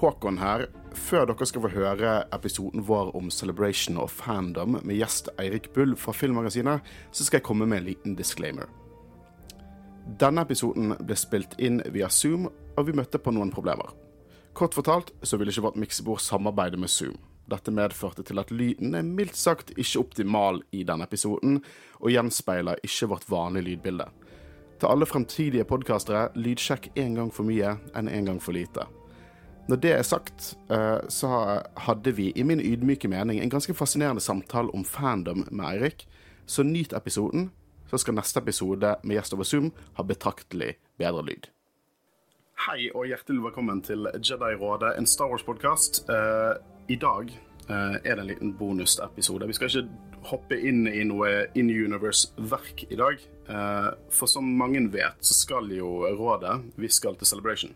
Håkon her. Før dere skal få høre episoden vår om Celebration of Fandom med gjest Eirik Bull fra Filmmagasinet, så skal jeg komme med en liten disclaimer. Denne episoden ble spilt inn via Zoom, og vi møtte på noen problemer. Kort fortalt så ville ikke vårt miksebord samarbeide med Zoom. Dette medførte til at lyden er mildt sagt ikke optimal i denne episoden, og gjenspeiler ikke vårt vanlige lydbilde. Til alle fremtidige podkastere, lydsjekk én gang for mye enn én gang for lite. Når det er sagt, eh, så hadde vi i min ydmyke mening en ganske fascinerende samtale om fandom med Eirik, så nyt episoden, så skal neste episode med gjest over Zoom ha betraktelig bedre lyd. Hei og hjertelig velkommen til Jedi-rådet, en Star Wars-podkast. Uh, I dag uh, er det en liten bonusepisode. Vi skal ikke hoppe inn i noe In Universe-verk i dag. For som mange vet, så skal jo rådet Vi skal til Celebration.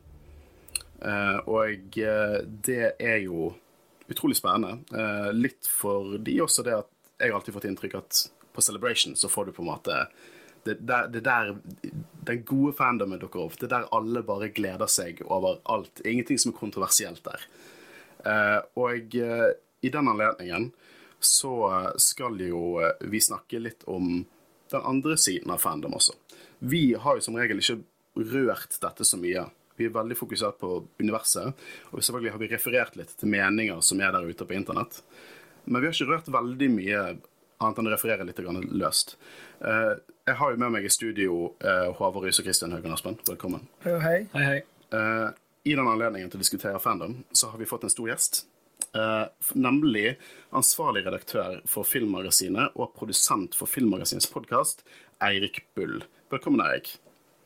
Og det er jo utrolig spennende. litt fordi også det at jeg har alltid fått inntrykk at på Celebration så får du på en måte det, der, det der den gode fandomen dukker opp. Det er der alle bare gleder seg over alt. Ingenting som er kontroversielt der. Og i den anledningen så skal jo vi snakke litt om den andre siden av fandom også. Vi har jo som regel ikke rørt dette så mye. Vi er veldig fokusert på universet, og selvfølgelig har vi referert litt til meninger som er der ute på internett. Men vi har ikke rørt veldig mye annet enn å referere litt løst. Uh, jeg har jo med meg i studio uh, Håvard Rys og Kristian Haugen Aspen. Velkommen. Hei, hei. hei, hei. Uh, I den anledningen til å diskutere fandom så har vi fått en stor gjest. Nemlig ansvarlig redaktør for Filmmagasinet og produsent for Filmmagasinets podkast, Eirik Bull. Velkommen, Eirik.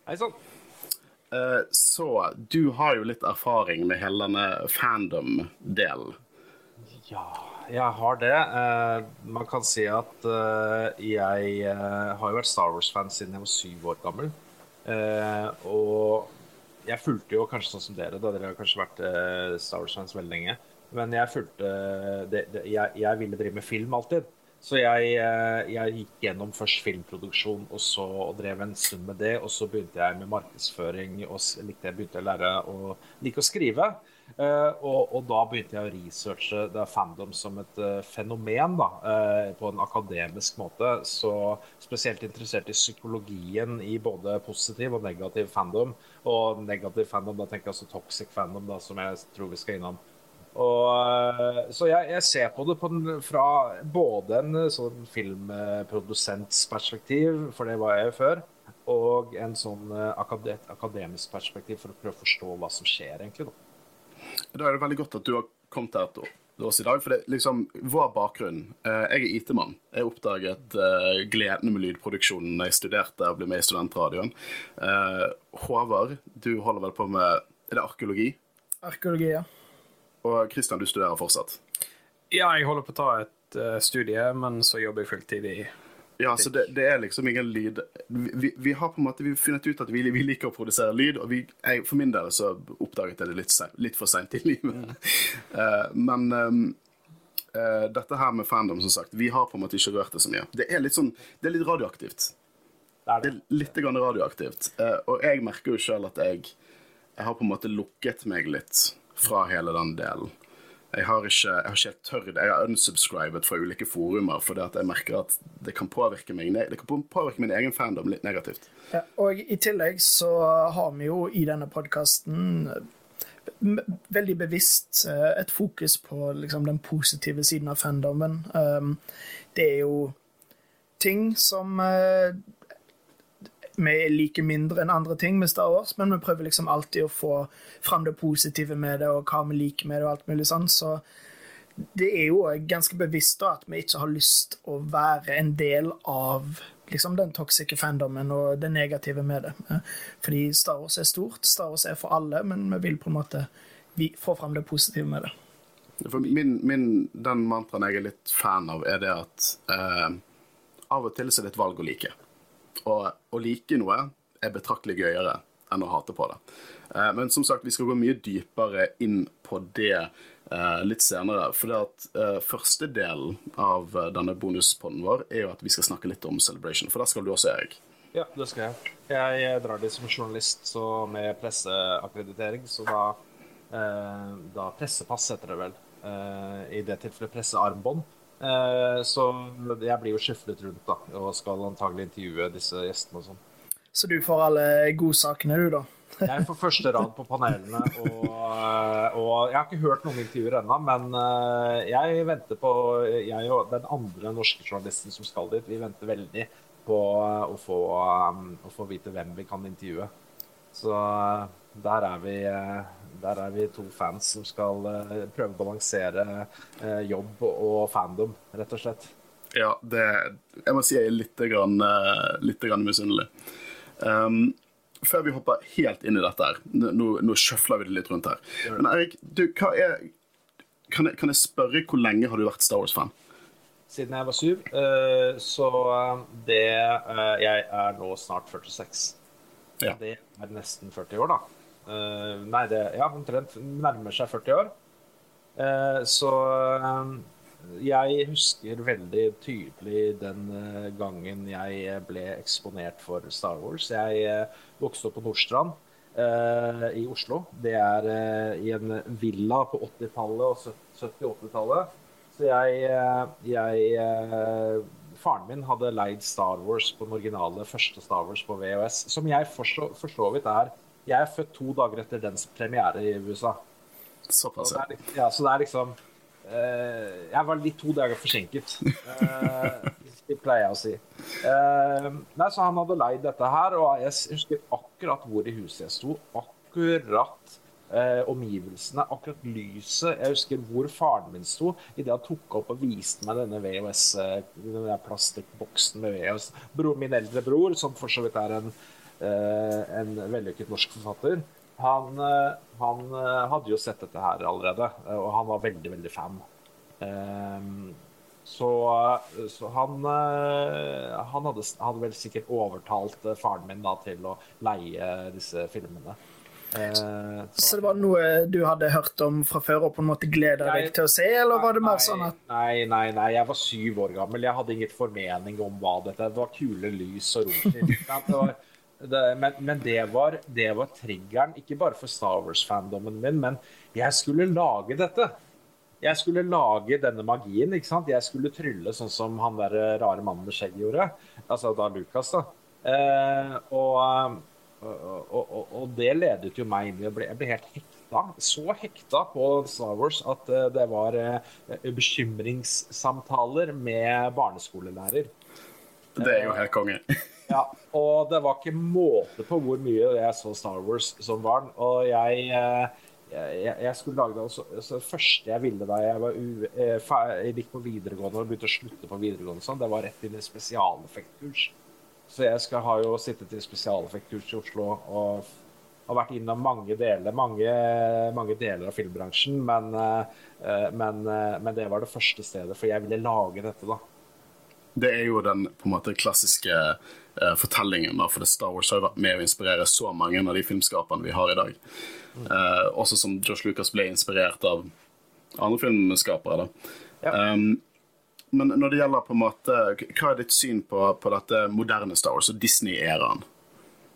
Hei sann. Så du har jo litt erfaring med hele denne fandom-delen. Ja jeg har det. Uh, man kan si at uh, jeg har jo vært Star Wars-fan siden jeg var syv år gammel. og jeg fulgte jo kanskje sånn som dere, da dere har kanskje vært Star Wars-fans veldig lenge. Men jeg fulgte det, det, jeg, jeg, ville drive med film alltid. Så jeg, jeg, gikk gjennom først filmproduksjon og så og drev en stund med det. Og så begynte jeg med markedsføring og likte jeg begynte å lære å like å skrive. Uh, og, og, da begynte jeg å researche det er fandom som et uh, fenomen da, på en akademisk måte. Så spesielt interessert i psykologien i både positiv og negativ fandom. Og negativ fandom, da tenker jeg altså toxic fandom, da, som jeg tror vi skal innom. Og, så jeg, jeg, ser på det på den, fra både en sånn filmprodusents perspektiv, for det var jeg før, og en sånn akademisk perspektiv for å prøve å forstå hva som skjer, egentlig. da. Da er det veldig godt at du har kommet her til oss i dag. For det liksom vår bakgrunn eh, Jeg er IT-mann. Jeg oppdaget uh, gleden med lydproduksjonen da jeg studerte og ble med i studentradioen. Uh, Håvard, du holder vel på med Er det arkeologi? Arkeologi, ja. Og Kristian, du studerer fortsatt? Ja, jeg holder på å ta et uh, studie, men så jobber jeg fulltid i ja, så det, det, er liksom ingen lyd vi, vi, har på en måte vi funnet ut at vi, vi liker å produsere lyd, og jeg, for min del så oppdaget jeg det litt, litt for seint i livet. uh, men um, uh, dette her med fandom, som sagt, vi har på en måte ikke rørt det så mye. Det er litt sånn, det er litt radioaktivt. Det er. Det er litt grann radioaktivt. Uh, og jeg merker jo sjøl at jeg, jeg har på en måte lukket meg litt fra hele den delen. Jeg har ikke, jeg har ikke helt tørt. Jeg har unsubscribet fra ulike forumer fordi at jeg merker at det kan påvirke, meg, det kan påvirke min egen fandom litt negativt. Ja, og i tillegg så har vi jo i denne podkasten veldig bevisst eh, et fokus på liksom, den positive siden av fandomen. Um, det er jo ting som uh, vi liker mindre enn andre ting med Star Wars, men vi prøver liksom alltid å få fram det positive med det, og hva vi liker med det, og alt mulig sånn. Så det er jo ganske bevisst da, at vi ikke har lyst å være en del av liksom den toxice fandomen og det negative med det. Fordi Star Wars er stort, Star Wars er for alle, men vi vil på en måte få fram det positive med det. For min, min, den mantraen jeg er litt fan av, er det at eh, av og til så er det et valg å like. Og å like noe er betraktelig gøyere enn å hate på det. Eh, men som sagt, vi skal gå mye dypere inn på det eh, litt senere. For det at eh, første delen av denne bonuspodden vår er jo at vi skal snakke litt om Celebration. For der skal du også, Erik. Ja, det skal jeg. Jeg drar dit som journalist så med presseakkreditering, så da da pressepass, heter det vel. I det tilfellet pressearmbånd. Eh, så jeg blir jo skjeflet rundt da, og skal antagelig intervjue disse gjestene og sånn. Så du får alle godsakene, du, da? Jeg får første rad på panelene, og, og jeg har ikke hørt noen intervjuer ennå, men eh, jeg venter på Jeg og den andre norske journalisten som skal dit, vi venter veldig på å få, å få vite hvem vi kan intervjue. Så eh, der er vi eh, der er vi to fans som skal prøve å balansere jobb og fandom, rett og slett. Ja, det Jeg må si jeg er litt, grann, litt grann misunnelig. Um, før vi hopper helt inn i dette her Nå, nå sjøfler vi det litt rundt her. Men Erik, du, er kan jeg, kan jeg spørre hvor lenge har du vært Star Wars-fan? Siden jeg var syv. Uh, så eh, det uh, Jeg er nå snart 46. Ja. Det er nesten 40 år, da. Uh, nei, det ja, omtrent nærmer seg 40 år. så jeg husker veldig tydelig den gangen jeg ble eksponert for Star Wars. Jeg vokste opp på Nordstrand uh, i Oslo. Det er uh, i en villa på 80-tallet og 70-80-tallet. Så jeg, jeg Faren min hadde leid Star Wars på den originale første Star Wars på VHS, som jeg for så vidt er Jeg er født to dager etter dens premiere i USA. Såpass, ja. ja. Så det er liksom Uh, jeg var litt to dager forsinket, uh, det pleier jeg å si. Uh, nei, så han hadde leid dette her, og jeg husker akkurat hvor i huset jeg sto. Akkurat omgivelsene, akkurat lyset. Jeg husker hvor faren min sto idet han tok opp og viste meg denne VHS, denne plastikkboksen med VHS. Bror, min eldre bror, som for så vidt er en, en vellykket norsk forfatter, han, eh, han, eh, hadde jo sett dette her allerede, eh, og han var veldig, veldig fan. Ehm, så, så han, han hadde, hadde, vel sikkert overtalt faren min da, til å leie disse filmene. Så. så. det var noe du hadde hørt om fra før og på en måte gleda deg til å se, eller var det mer sånn at Nei, nei, nei, jeg var syv år gammel. Jeg hadde ingen formening om hva dette Det var kule lys og romer. Det, men, men det, var, det, var, triggeren, ikke bare for Star Wars-fandommen min, men jeg skulle lage dette. Jeg skulle lage denne magien. ikke sant? Jeg skulle trylle sånn som han der rare mannen med skjegg gjorde. Altså da Lucas, da. Eh, og, og, og, og, det ledet jo meg inn i å bli Jeg ble helt hekta. Så hekta på Star Wars at eh, det var eh, bekymringssamtaler med barneskolelærer. Det er jo helt konge. Ja, og det var ikke måte på hvor mye jeg så Star Wars som barn. Og jeg, eh, jeg, jeg skulle lage det også, så Det første jeg ville da jeg var u, eh, jeg gikk på videregående og begynte å slutte på videregående, sånn, det var rett inn i spesialeffektkurs. Så jeg skal ha jo sittet i spesialeffektkurs i Oslo og har vært innom mange deler, mange, mange deler av filmbransjen. Men, eh, men, men det var det første stedet, for jeg ville lage dette, da. Det er jo den på en måte klassiske uh, fortellingen. Da, for Star Wars har vært med å inspirere så mange av de filmskaperne vi har i dag. Uh, også som Josh Lucas ble inspirert av andre filmskapere. Ja. Um, men når det gjelder på en måte, hva er ditt syn på, på dette moderne Star Wars og Disney-æraen?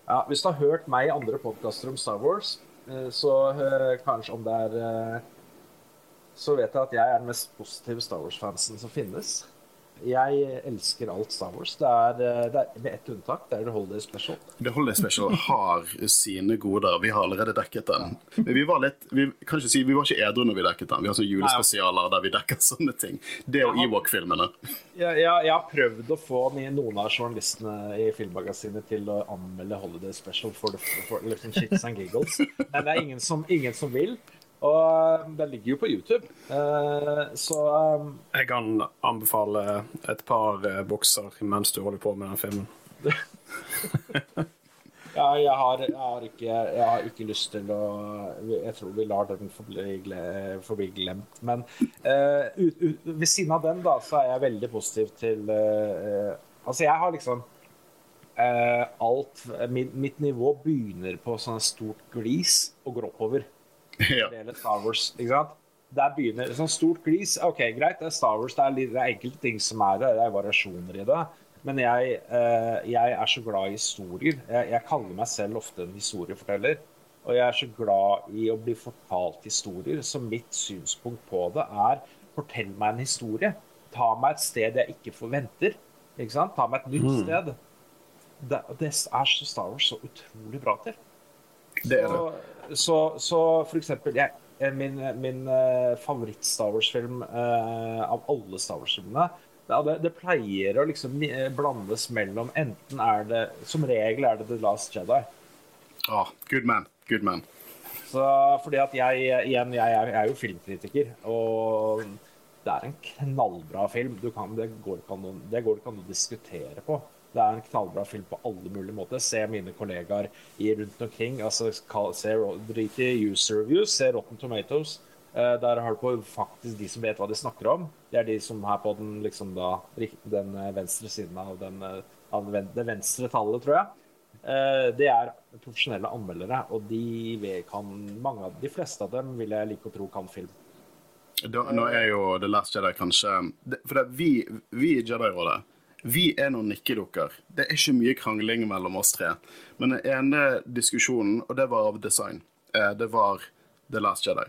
Ja, Hvis du har hørt meg i andre podkaster om Star Wars, eh, så kanskje om det er Så vet jeg at jeg er den mest positive Star Wars-fansen som finnes. Jeg elsker alt Star Wars. Det er, eh, det er med ett unntak. Det er The Holiday Special. The Holiday Special har sine goder. Vi har allerede dekket den. Men vi var litt Vi kan ikke si vi var ikke edru når vi dekket den. Vi har sånne julespesialer der vi dekker sånne ting. Det og Ewok-filmene. Jeg, jeg, jeg har prøvd å få noen av journalistene i Filmmagasinet til å anmelde Holiday Special for, the, for liksom shits and giggles. Men det er ingen som, ingen som vil. Og um, den ligger jo på YouTube, uh, så um, Jeg kan anbefale et par uh, bokser mens du holder på med den filmen. ja, jeg har, jeg har, ikke, jeg har ikke lyst til å Jeg tror vi lar den forbli, glemt. Men uh, ut, ut, ved siden av den, da, så er jeg veldig positiv til Altså, jeg har liksom alt mitt, mitt nivå begynner på sånn stort glis og går oppover. ja. det Star Wars. ikke sant? Der begynner sånn stort glis. Ok, greit, det er Star Wars, det er, litt, det er enkelte ting som er det, det er variasjoner i det. Men jeg, eh, jeg er så glad i historier. Jeg, jeg, kaller meg selv ofte en historieforteller. Og jeg er så glad i å bli fortalt historier, så mitt synspunkt på det er fortell meg en historie. Ta meg et sted jeg ikke forventer. Ikke sant? Ta meg et nytt sted. Det, det er så Star Wars så utrolig bra til. Det er det. Så, så, så for eksempel jeg, eh, Min, min uh, favoritt-Star Wars-film uh, av alle Star Wars-filmene ja, det, det pleier å liksom eh, blandes mellom Enten er det Som regel er det The Last Jedi. Ah, good man. Good man. Så fordi at jeg igjen, jeg er, jeg er jo filmkritiker, og det er en knallbra film. Du kan, det går an det går ikke an å diskutere på. Det er en knallbra film på alle mulige måter. Se mine kollegaer rundt omkring. altså se, Drit i user reviews, se Rotten Tomatoes. Uh, der har du på faktisk de som vet hva de snakker om. Det er de som er på den, liksom da, den eh, venstre siden av, den, eh, av det venstre tallet, tror jeg. Det er profesjonelle anmeldere, og de kan, mange av de fleste av dem vil jeg like å tro kan film. Da, nå er jo The Last Jedi kanskje For det, vi, vi i Jedi-rådet vi er noen nikkedukker. Det er ikke mye krangling mellom oss tre. Men den ene diskusjonen, og det var av design, det var The Last Jedi.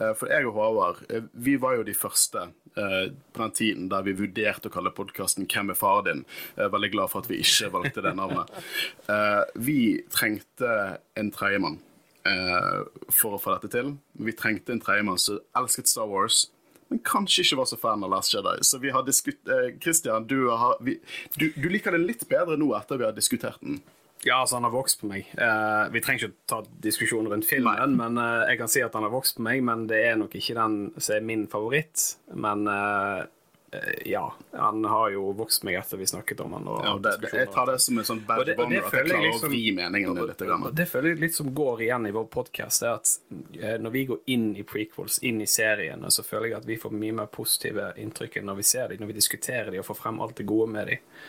Eh, for jeg og Håvard eh, vi var jo de første eh, på den tiden der vi vurderte å kalle podkasten 'Hvem er faren din?' Jeg er veldig glad for at vi ikke valgte det navnet. Vi trengte en tredjemann for å få dette til. Vi trengte en tredjemann som elsket Star Wars, men kanskje ikke var så fan av Last Jedi. Så vi har diskut... Christian, du, har, vi, du, du liker det litt bedre nå etter vi har diskutert den. Ja, altså han har vokst på meg. Uh, vi trenger ikke ta diskusjonen rundt filmen, Nei. men uh, jeg kan si at han har vokst på meg. Men det er nok ikke den som er min favoritt. Men uh, ja, han har jo vokst meg etter vi snakket om han. Ja, det, det, jeg tar det som en sånn bad det, at jeg klarer liksom, å vri meningen litt. Det føler jeg litt som går igjen i vår podkast, er at når vi går inn i prequels, inn i seriene, så føler jeg at vi får mye mer positive inntrykk enn når vi ser dem, når vi diskuterer dem og får frem alt det gode med dem.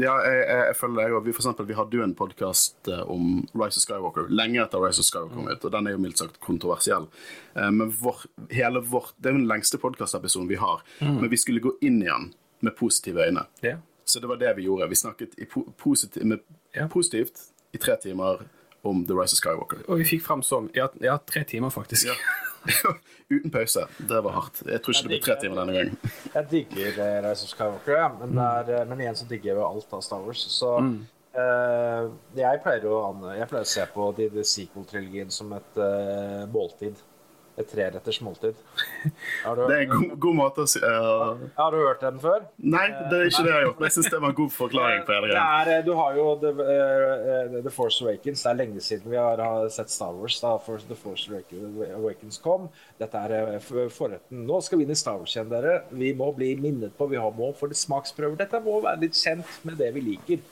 Ja, jeg, jeg, jeg føler det. Vi, for eksempel, vi hadde jo en podkast eh, om Rise of Skywalker lenge etter Rise of Skywalker kom ut, og den er jo mildt sagt kontroversiell. Eh, men vår, hele vår, Det er jo den lengste podkastepisoden vi har, mm. men vi skulle gå inn i den med positive øyne. Yeah. Så det var det vi gjorde. Vi snakket po positiv, med, yeah. positivt i tre timer om The Rise of Skywalker. Og vi fikk frem sånn Ja, ja tre timer, faktisk. Ja. Uten pause. Det var hardt. Jeg tror ikke det blir tre timer denne gangen. Jeg digger uh, Rise of Skywalker, ja. men, der, uh, men, igjen så digger jeg jo alt av Star Wars. Så mm. uh, jeg, pleier å, jeg, pleier å, se på de, de sequel-trilogien som et uh, måltid et treretters måltid. det er en god, god måte å si uh... Har du hørt den før? Nei, det er ikke det jeg har gjort. Jeg syns det var en god forklaring på det. Er, du har jo The, uh, The, Force Awakens. Det er lenge siden vi har, har sett Star Wars da The Force Awakens kom. Dette er forretten. Nå skal vi inn i Star Wars igjen, dere. Vi må bli minnet på, vi må få litt smaksprøver. Dette må være litt kjent med det vi liker.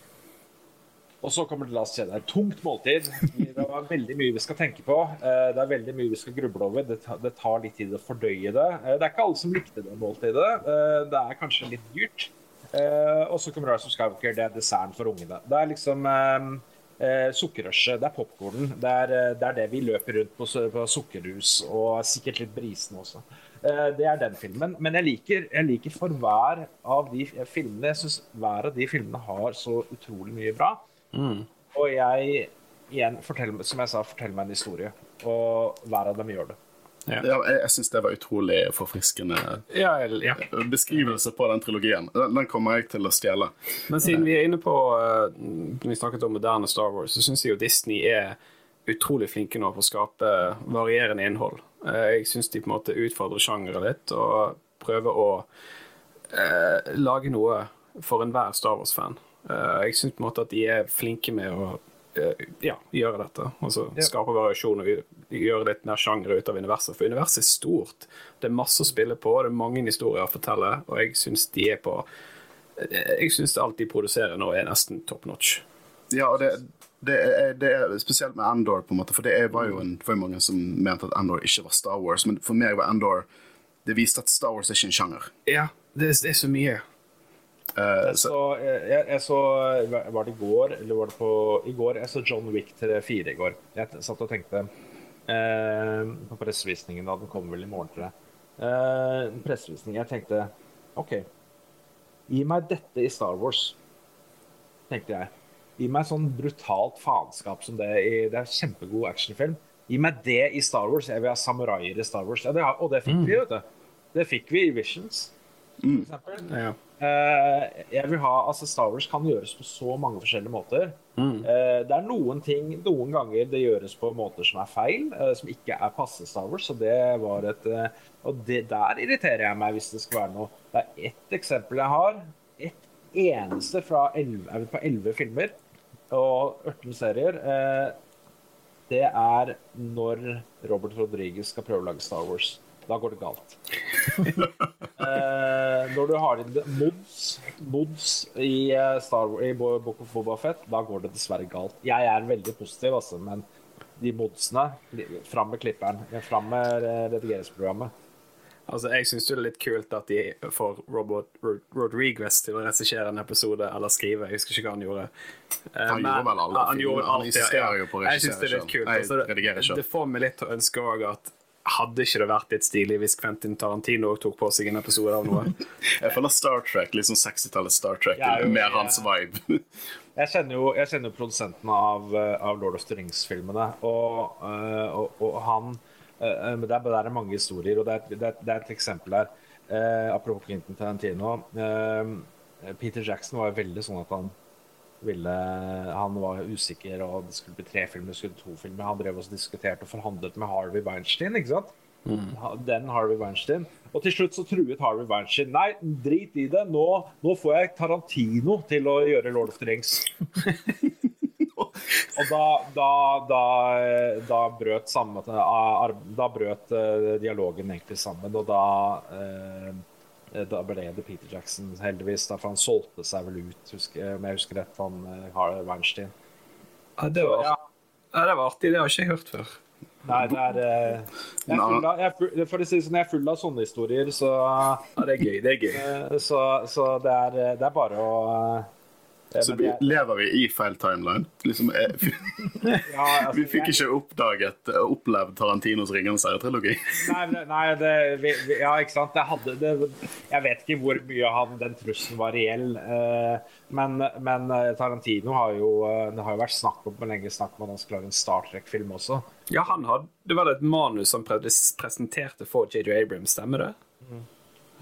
Og så kommer det Last Jedi. Tungt måltid. Det er veldig mye vi skal tenke på. Eh, det er veldig mye vi skal gruble over. Det tar litt tid å fordøye det. Eh, det er ikke alle som likte det måltidet. Eh, det er kanskje litt dyrt. Og så kommer Rise of Skywalker. Det er desserten for ungene. Det er liksom eh, sukkerrushet, det er popkornen. Det, det, er det vi løper rundt på, på sukkerhus, og sikkert litt brisen også. Det er den filmen. Men jeg liker, jeg liker for hver av de filmene Jeg syns hver av de filmene har så utrolig mye bra. Mm. Og jeg, igjen, som jeg sa, forteller meg en historie. Og hver av dem gjør det. Ja. Ja, jeg jeg syns det var utrolig forfriskende ja, ja. beskrivelse på den trilogien. Den, den, kommer jeg til å stjele. Men siden vi er inne på uh, Vi snakket om moderne Star Wars, så syns jeg jo Disney er utrolig flinke nå på å skape varierende innhold. Uh, jeg syns de på en måte utfordrer sjangeren litt og prøver å uh, lage noe for enhver Star Wars-fan. Uh, jeg syns på en måte at de er flinke med å uh, ja, gjøre dette. Altså ja. skape variasjon og gjøre litt mer sjanger ut av universet. For universet er stort. Det er masse å spille på, det er mange historier å fortelle, og jeg syns de er på eh, Jeg syns alt de produserer nå, er nesten top notch. Ja, og det, det, er, det er, spesielt med Endor, på en måte, for det var jo en, for mange som mente at Endor ikke var Star Wars, men for meg var Endor Det viste at Star Wars er ikke en sjanger. Ja, det, det er så mye. Uh, jeg, så, jeg, jeg, så Var det i går, eller var det på I går jeg så John Wick 4 i går. Jeg satt og tenkte uh, på pressevisningen da den kom vel i morgen, tror jeg. Uh, pressevisning, Jeg tenkte OK, gi meg dette i Star Wars, tenkte jeg. Gi meg sånn brutalt faenskap som det i Det er kjempegod actionfilm. Gi meg det i Star Wars. Jeg vil ha samuraier i Star Wars. Ja, det, og det fikk vi, vet du. Det fikk vi i Visions, for eksempel. Ja. Eh, jeg vil ha, altså Star Wars kan gjøres på så mange forskjellige måter. Eh, det er noen ting, noen ganger det gjøres på måter som er feil, eh, som ikke er passe Star Wars. Og det var et Og det, der irriterer jeg meg hvis det skal være noe. Det er ett eksempel jeg har. Ett eneste fra 11, er på elleve filmer og 18 serier. Det er når Robert Rodriguez skal prøve å lage Star Wars. Da går det galt. Eh, når du har inn det- mods, mods i, eh, Star Wars, i Book of Boba Fett, da går det dessverre galt. Jeg er veldig positiv, altså, men de modsene Fram med klipperen. Fram med eh, redigeringsprogrammet. Altså, Jeg syns det er litt kult at de får Robert Rod Rodriguez til å regissere en episode eller skrive. Jeg husker ikke hva han gjorde. Eh, Han men- gjorde vel alle han gjorde Han alt, insisterer jo på å Jeg sjøl. det er Altså, redigere det, det får meg litt til å ønske òg at hadde ikke det vært litt stilig hvis Quentin Tarantino tok på seg en episode av noe? Jeg føler Star Trek, litt sånn 60-tallet Star Trek, ja, jo- med jeg- hans vibe. Jeg kjenner jo, jeg kjenner jo produsenten av, eh, av Lord of the Rings-filmene, og, eh, og, og han eh, men det er, det er mange historier, og det er, det er, det er et eksempel her. Eh, apropos Quentin Tarantino. eh, Peter Jackson var jo veldig sånn at han ville Han var usikker, og det skulle bli tre filmer, det skulle bli to filmer. Han drev også diskuterte og forhandlet med Harvey Weinstein, ikke sant? Mm. Den Harvey Weinstein. Og til slutt så truet Harvey Weinstein Nei, drit i det. Nå, nå får jeg Tarantino til å gjøre Lord of the Rings. Og da, da, da, da brøt sammen Da brøt eh, dialogen egentlig sammen, og da eh, da ble det Peter Jackson, heldigvis. Da, for han solgte seg vel ut, husker, om jeg husker rett, han eh, Wernstein. Weinstein. Ja, det var, Ja. ja, det var artig. Det har jeg ikke hørt før. Nei, det er, eh, jeg er full av, jeg er full, For å si det sånn, jeg er full av sånne historier, så, Ja, det er gøy. Det er gøy. eh, så, så det, er, eh, det er bare å eh, Så vi, lever vi i feil timeline? Liksom, eh, ja, altså, vi fikk ikke oppdaget og opplevd Tarantinos 'Ringenes herre'-trilogi. Nei, nei det, vi, vi, ja, ikke sant. Jeg, hadde, det, jeg vet ikke hvor mye han, den trusselen var reell. Eh, men, men eh, Tarantino har jo eh, Det har jo vært snakk om lenge snakk om at han skal lage en Star Trek-film også. Ja, han hadde, Det var et manus han presenterte for JJ Abrams, stemmer det?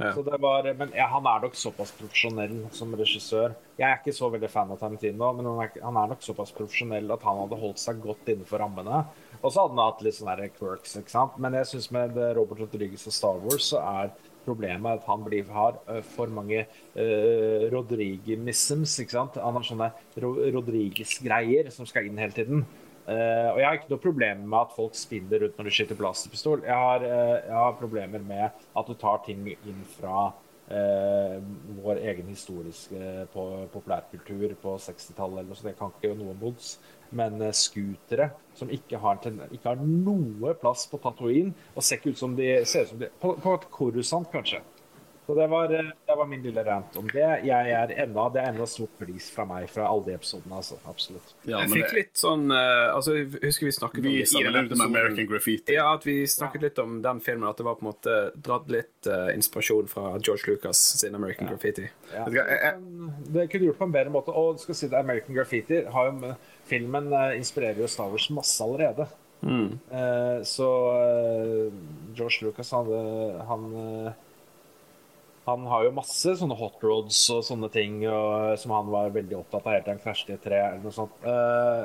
Ja. Var, men ja, han er nok såpass profesjonell som regissør. Jeg er ikke så veldig fan av Tarantino, men han er, han er nok såpass profesjonell at han hadde holdt seg godt innenfor rammene. Og så hadde han hatt litt sånne quirks, ikke sant. Men jeg syns med Robert Rodriguez og Star Wars så er problemet at han blir, har for mange uh, Rodriguez-misms, ikke sant. Han har sånne Ro Rodriguez-greier som skal inn hele tiden. Eh, og jeg har ikke noe problem med at folk spinner rundt når du skyter blasterpistol. Jeg har, uh, jeg har problemer med at du tar ting inn fra uh, vår egen historiske på, populærkultur på 60-tallet eller noe sånt. Jeg kan ikke noe mods. Men uh, scootere som ikke har, ikke har noe plass på Tatooine, og ser ikke ut som de ser ut som de På, på et Korusant, kanskje. Så det var, eh, det var min lille rant om det. Jeg er enda, det er enda stort pris fra meg fra alle de episodene. Altså. Absolutt. Ja, Jeg fikk det, litt sånn uh, altså, Jeg husker vi snakket vi om det med. American Graffiti. Ja, at vi snakket litt om den filmen, at det var på en måte dratt litt uh, inspirasjon fra George Lucas sin American Graffiti. Ja. Jeg- Det kunne gjort på en bedre måte. Og skal si det, American Graffiti har jo, Filmen uh, inspirerer jo Star Wars masse allerede. Eh, så George Lucas han, han han har jo masse sånne hot roads og sånne ting og, som han var veldig opptatt av helt til han krasjet i et tre eller noe sånt. Eh,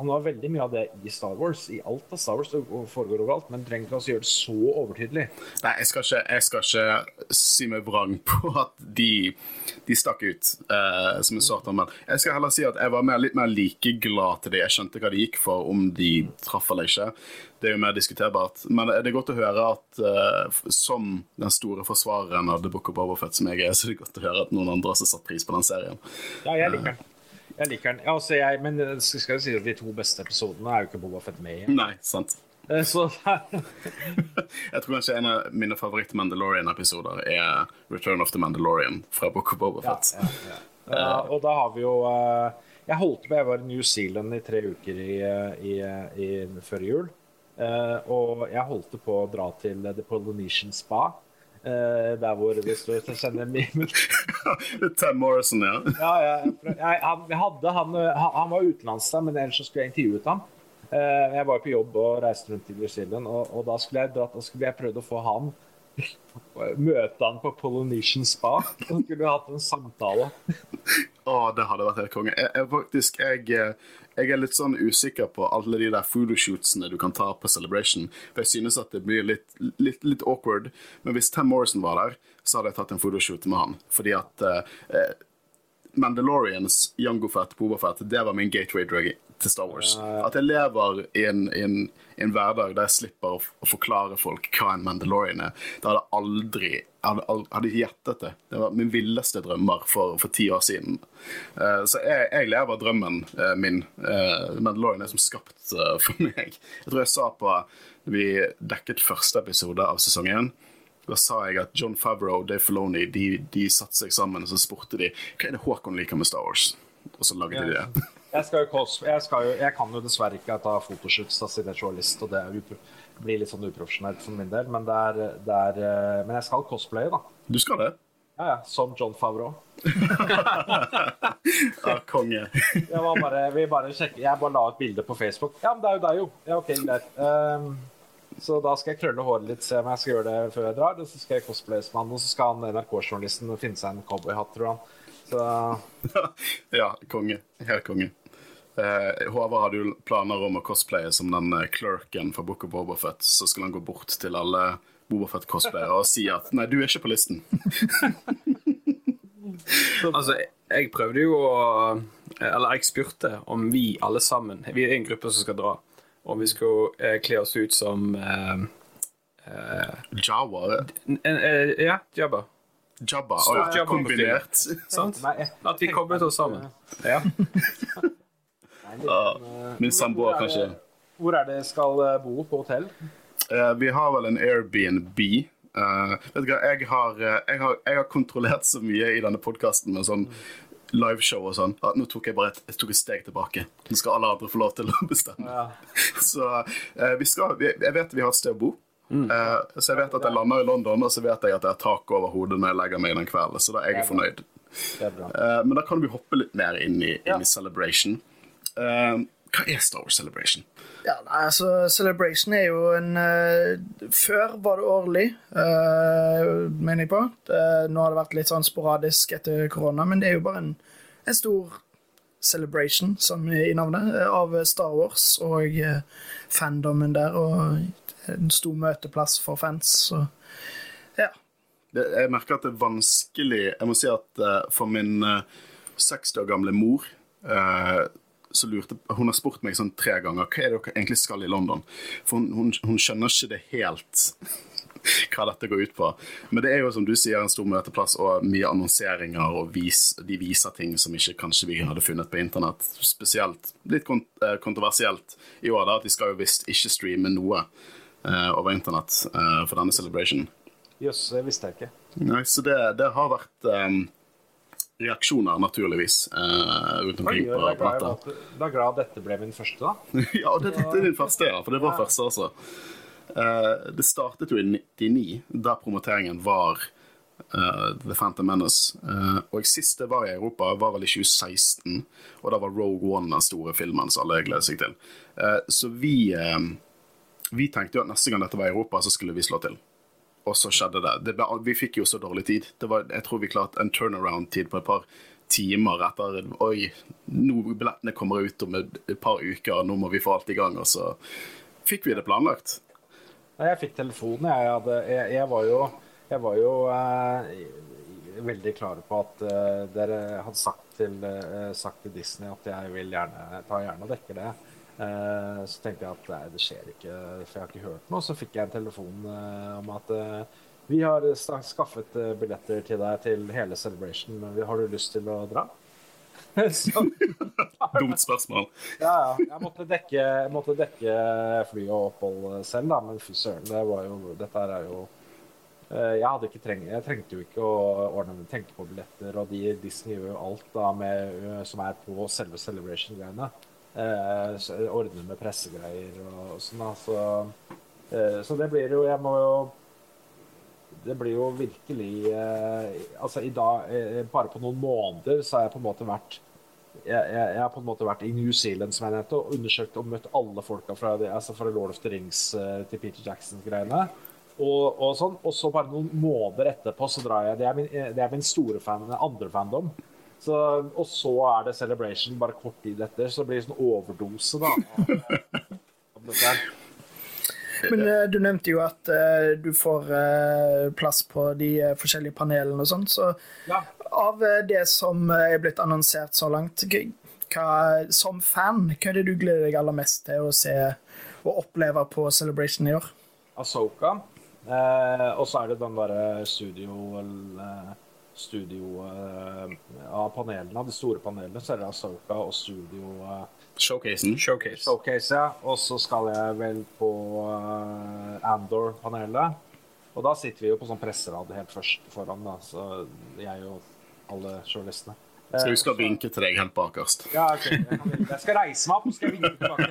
han har veldig mye av det i Star Wars. I alt av Star Wars. Det foregår overalt. Men trenger ikke å gjøre det så overtydelig. Nei, jeg skal, ikke, jeg skal ikke si meg vrang på at de, de stakk ut uh, som en svart Men jeg skal heller si at jeg var mer, litt mer likeglad til det. Jeg skjønte hva de gikk for, om de traff eller ikke. Det er jo mer diskuterbart. Men det er godt å høre at uh, som den store forsvareren av The Book of Boba som jeg er, så er det godt å høre at noen andre også har satt pris på den serien. Ja, jeg liker den. Jeg liker den. Ja, altså jeg, men skal jeg si at de to beste episodene er jo ikke Boba Fett med i. Nei, sant. Eh, Så Jeg tror kanskje en av mine favoritt-Mandalorian-episoder er Return of the Mandalorian fra Book of Boba Fett. ja, ja. Ja, og da har vi jo uh, Jeg holdt på, jeg var i New Zealand i tre uker i, eh, i, i, før jul. Uh, og jeg holdt på å dra til The Polynesian Spa. Eh, der hvor det står Jeg kjenner memen. Tam Morrison, ja. Ja, ja, jeg, jeg, han, vi hadde, han, han, var utenlands, da, men ellers så skulle jeg intervjuet ham. Uh, jeg var jo på jobb og reiste rundt i New Zealand, og, og da skulle jeg dratt, da skulle jeg prøvd å få han Møte han på Polynesian Spa. Så skulle vi hatt en samtale. Å, det hadde vært helt konge. Jeg, jeg, faktisk, jeg, eh, jeg er litt sånn usikker på alle de der photoshootsene du kan ta på Celebration. For jeg synes at det blir litt, litt, litt awkward. Men hvis Tam Morrison var der, så hadde jeg tatt en photoshoot med han. Fordi at eh, Mandalorians, Jango Fett, Boba Fett, det var min gateway drug til Star Wars. At jeg lever i en, i en, i en hverdag der jeg slipper å, å forklare folk hva en Mandalorian er. Det hadde aldri hadde, hadde gjettet det. Det var min villeste drømmer for, for ti år siden. Uh, så jeg, jeg lever drømmen uh, min. Uh, Mandalorian er som skapt for meg. Jeg tror jeg sa på vi dekket første episode av sesong én. Da sa jeg at John Favreau og Dave Filoni de, de satte seg sammen og så spurte de hva er det Håkon liker med Star Wars. Og så lagde de det. Jeg, skal jo jeg, skal jo, jeg kan jo dessverre ikke ta fotoshoots siden jeg er journalist, og det blir litt sånn uprofesjonelt for min del, men, det er, det er, eh, men jeg skal cosplaye, da. Du skal det? Ja, ja, Som John Favreau. Ja, konge. Jeg, var bare, vi bare jeg bare la ut bilde på Facebook. Ja, men det er jo deg, jo. Ja, OK, greit. Um, så da skal jeg krølle håret litt, se om jeg skal gjøre det før jeg drar. Og så skal jeg cosplaye som han, og så skal han NRK-journalisten finne seg en cowboyhatt, tror han. Så ja, konge. Helt konge. Eh, Håvard hadde jo planer om å cosplaye som den eh, clerken fra Book of Bobafett. Så skulle han gå bort til alle Bobafett-cosplayere og si at nei, du er ikke på listen. Altså, jeg prøvde jo å Eller jeg spurte om vi alle sammen Vi er en gruppe som skal dra. Om vi skulle eh, kle oss ut som eh, Jawa? en- eh, Ja, Jabba. Jabba? Stort ja, Jabba kombinert. Sant? At vi koblet oss sammen. Ja. Eh, min samboer, er kanskje. det- Hvor er det skal eh, bo? På hotell? Uh, vi har vel en Airbnb. Uh, vet du hva, jeg har, jeg, har, jeg har kontrollert så mye i denne podkasten med sånn liveshow og sånn, at nå tok jeg bare et, jeg tok et steg tilbake. Nå skal alle andre få lov til å bestemme. Ja. Så uh, vi skal, vi, jeg vet vi har et sted å bo. Eh, så jeg vet at jeg lander i London, og så vet jeg at jeg har tak over hodet når jeg legger meg den kvelden. Så da er jeg fornøyd. Men da kan vi hoppe litt mer inn i, inn i Celebration. Eh, hva er Star Wars Celebration? Ja, nei, altså Celebration er jo en uh, Før var det årlig, uh, mener jeg på. Uh, nå har det vært litt sånn sporadisk etter korona, men det er jo bare en, en stor celebration, som i navnet, av Star Wars og fandomen der. Og en stor møteplass for fans. Så ja. det, jeg merker at det er vanskelig Jeg må si at for min 60 år gamle mor eh, så lurte, Hun har spurt meg sånn tre ganger hva er det dere egentlig skal i London. For hun, hun, hun skjønner ikke det helt hva dette går ut på. Men det er jo som du sier en stor møteplass og mye annonseringer, og vis, de viser ting som ikke kanskje vi hadde funnet på internett. Spesielt litt kont eh, kontroversielt i år, da, at de skal jo visst ikke streame noe uh, over internett uh, for denne celebration. Jøss, det visste jeg ikke. Nei, så det, det har vært um, reaksjoner, naturligvis, Uh, rundt omkring på, at jeg er glad dette ble min første, da. ja, det, dette er din første, ja. For det var første også. Uh, det startet jo i 99, da promoteringen var uh, The Phantom Menace. Uh, og sist det var i Europa, var vel i 2016. Og da var Rogue One den store filmen som alle gleder seg til. Så vi, vi tenkte jo at neste gang dette var i Europa, så skulle vi slå til. Og så skjedde det. det ble, vi fikk jo så dårlig tid. Det var, jeg tror vi klarte en turnaround-tid på et par timer etter Oi, nå billettene kommer ut om et, par uker, nå må vi få alt i gang. Og så fikk vi det planlagt. Jeg fikk telefonen. Jeg, hadde, jeg, jeg var jo, jeg var jo eh, veldig klar på at eh, dere hadde sagt til, eh, sagt til Disney at jeg vil gjerne ta gjerne og dekke det. Eh, så tenkte jeg at nei, det skjer ikke, for jeg har ikke hørt noe. Så fikk jeg en telefon eh, om at eh, vi har skaffet billetter til deg til hele Celebration. men Har du lyst til å dra? så, Dumt spørsmål. ja, ja. Jeg måtte dekke, jeg måtte dekke fly og opphold selv, da, men fy søren, det var jo Dette her er jo jeg, hadde ikke treng, jeg trengte jo ikke å ordne tenke på billetter, og de, Disney gjør jo alt da med, som er på selve Celebration-greiene. Eh, ordne med pressegreier og sånn. Altså, så, eh, så det blir jo Jeg må jo det blir jo virkelig eh, Altså, i dag eh, Bare på noen måneder så har jeg på en måte vært jeg, jeg, jeg har på en måte vært i New Zealand som jeg nevnte, og undersøkt og møtt alle folka fra, altså fra Lord of the Rings eh, til Peter Jackson-greiene. Og, og sånn, og så bare noen måneder etterpå så drar jeg Det er min, eh, det er min store fan, andre fandom. Så, og så er det Celebration bare kort tid etter, så blir det sånn overdose, da. av- av dette her. Men eh, du nevnte jo at uh, du får uh, plass på de forskjellige panelene og sånn, så Ja. av det som er blitt annonsert så langt, hva, som fan, hva er det du gleder deg aller mest til å se og oppleve på Celebration i år? Asoka. Og så er det den derre studio eh, Studio eh, av panelene, de store panelene, så er det Asoka og studio eh, Showcasen. Showcase. Showcase, ja. Og så skal jeg vel på eh, Andor-panelet. Og da sitter vi jo på sånn presserad helt først foran, da. Så jeg og alle journalistene. Eh, Skal huske å vinke til deg helt bakerst. Ja, ok. Jeg, skal reise meg opp, og skal vinke tilbake.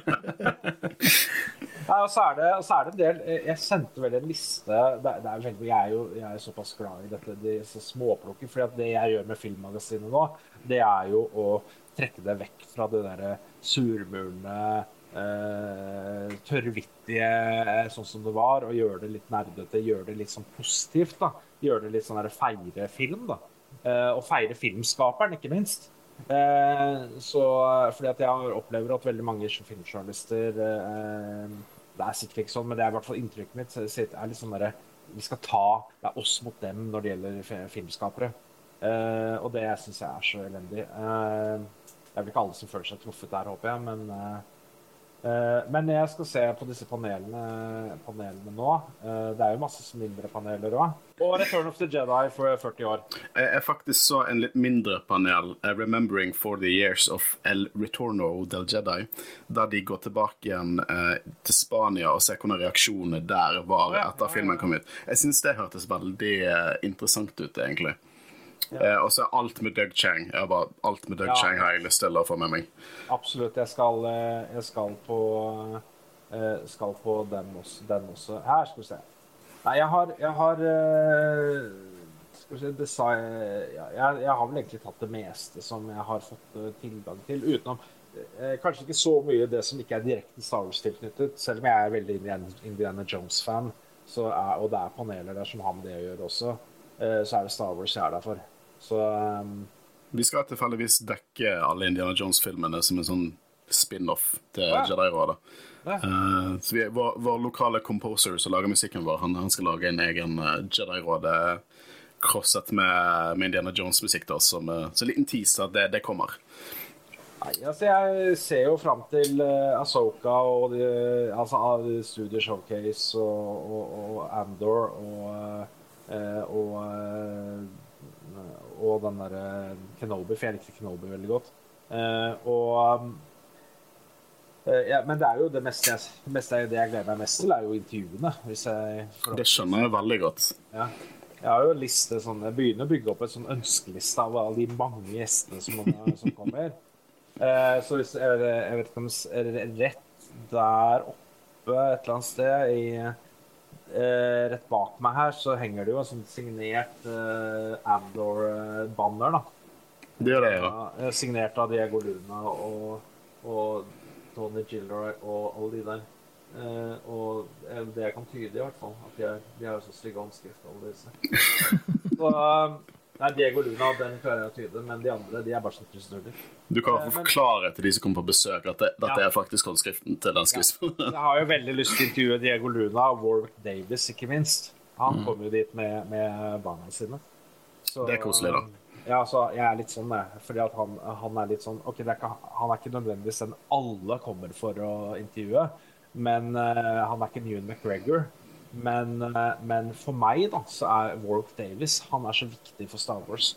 Nei, og så er det, så er det en del Jeg sendte vel en liste det, det er veldig, Jeg er jo jeg er såpass glad i dette de så småplukker. For det jeg gjør med Filmmagasinet nå, det er jo å trekke det vekk fra det derre surmulende Uh, tørrvittige eh, sånn som det var, og gjøre det litt nerdete, gjøre det litt sånn positivt. da Gjøre det litt sånn der feire film, da. uh, og feire filmskaperen, ikke minst. Uh, så, fordi at jeg opplever at veldig mange filmjournalister eh, Det er sikkert ikke sånn, men det er i hvert fall inntrykket mitt. det er litt sånn der, Vi skal ta Det er oss mot dem når det gjelder filmskapere. Uh, og det syns jeg er så elendig. Uh, det er vel ikke alle som føler seg truffet der, håper jeg, men eh, Eh, Men jeg skal se på disse panelene, panelene nå. Eh, Det er jo masse mindre paneler òg. Og Return of the Jedi for 40 år. Jeg faktisk så en litt mindre panel, eh, 'Remembering for the Years of El Retorno del Jedi', der de går tilbake igjen eh, til Spania og ser hvordan reaksjonene der var etter filmen kom ut. Jeg syns det hørtes veldig eh, interessant ut, egentlig. Eh, og så alt med Doug Chang. Bare, alt med Doug Ja. Chang har jeg lyst til å få med meg. Absolutt. Jeg skal, eh, jeg skal på eh, skal på den også, den også. Her, skal vi se. Nei, jeg har, jeg har Skal vi se design, ja, jeg, jeg har vel egentlig tatt det meste som jeg har fått tilgang til, utenom eh, Kanskje ikke så mye det som ikke er direkte Star Wars-tilknyttet, selv om jeg er veldig Indiana, Jones-fan, og det er paneler der som har med det å gjøre også, eh, så er det Star Wars jeg er der for. Så um... Vi skal tilfeldigvis dekke alle Indiana Jones-filmene som en sånn spin-off til Ja. Jedi-rådet. Ja. Uh, så vi, vår, vår lokale composer som lager musikken vår, han, han skal lage en egen uh, Jedi-rådet crosset med, med Indiana Jones-musikk. eh, Så en liten teaser det, det kommer. Nei, altså jeg ser jo fram til uh, Asoka og de, altså, Studio Showcase og, og, og Andor og, uh, og, eh, og den derre Kenobi, for jeg likte Kenobi veldig godt. Eh, og um, eh, ja, Men det er jo det meste jeg, meste jeg, det jeg gleder meg mest til, er jo intervjuene. Jeg, Det skjønner jeg veldig godt. ja. Jeg har jo en liste sånn, Jeg begynner å bygge opp en sånn ønskeliste av alle de mange gjestene som, som kommer. Eh, så hvis jeg, jeg vet ikke om det er rett der oppe et eller annet sted i eh, Rett bak meg her så henger det jo en sånn signert eh, Andor-banner. da. Det gjør det, ja. Ja, eh, signert av Diego Luna og, og Tony Gilroy og alle de der. Eh, og eh, det jeg kan tyde, i hvert fall, at de er, de er så stygge håndskrift, alle disse. Så, eh, nei, Diego Luna, den klarer jeg å tyde, men de andre de er bare kryssnuller. Du kan Eh, men- forklare til de som kommer på besøk, at det, dette Ja. er faktisk håndskriften til den skuespilleren. Jeg har jo veldig lyst til å intervjue Diego Luna og Warwick Davis, ikke minst. Han kommer jo dit med, med barna sine. Så, Det er koselig, da. Ja, så jeg er litt sånn, jeg. Fordi at han, han er litt sånn Ok, er ikke, han er ikke nødvendigvis den alle kommer for å intervjue, men uh, han er ikke Newan McGregor. Men, eh, men for meg, da, så er Warwick Davis Han er så viktig for Star Wars.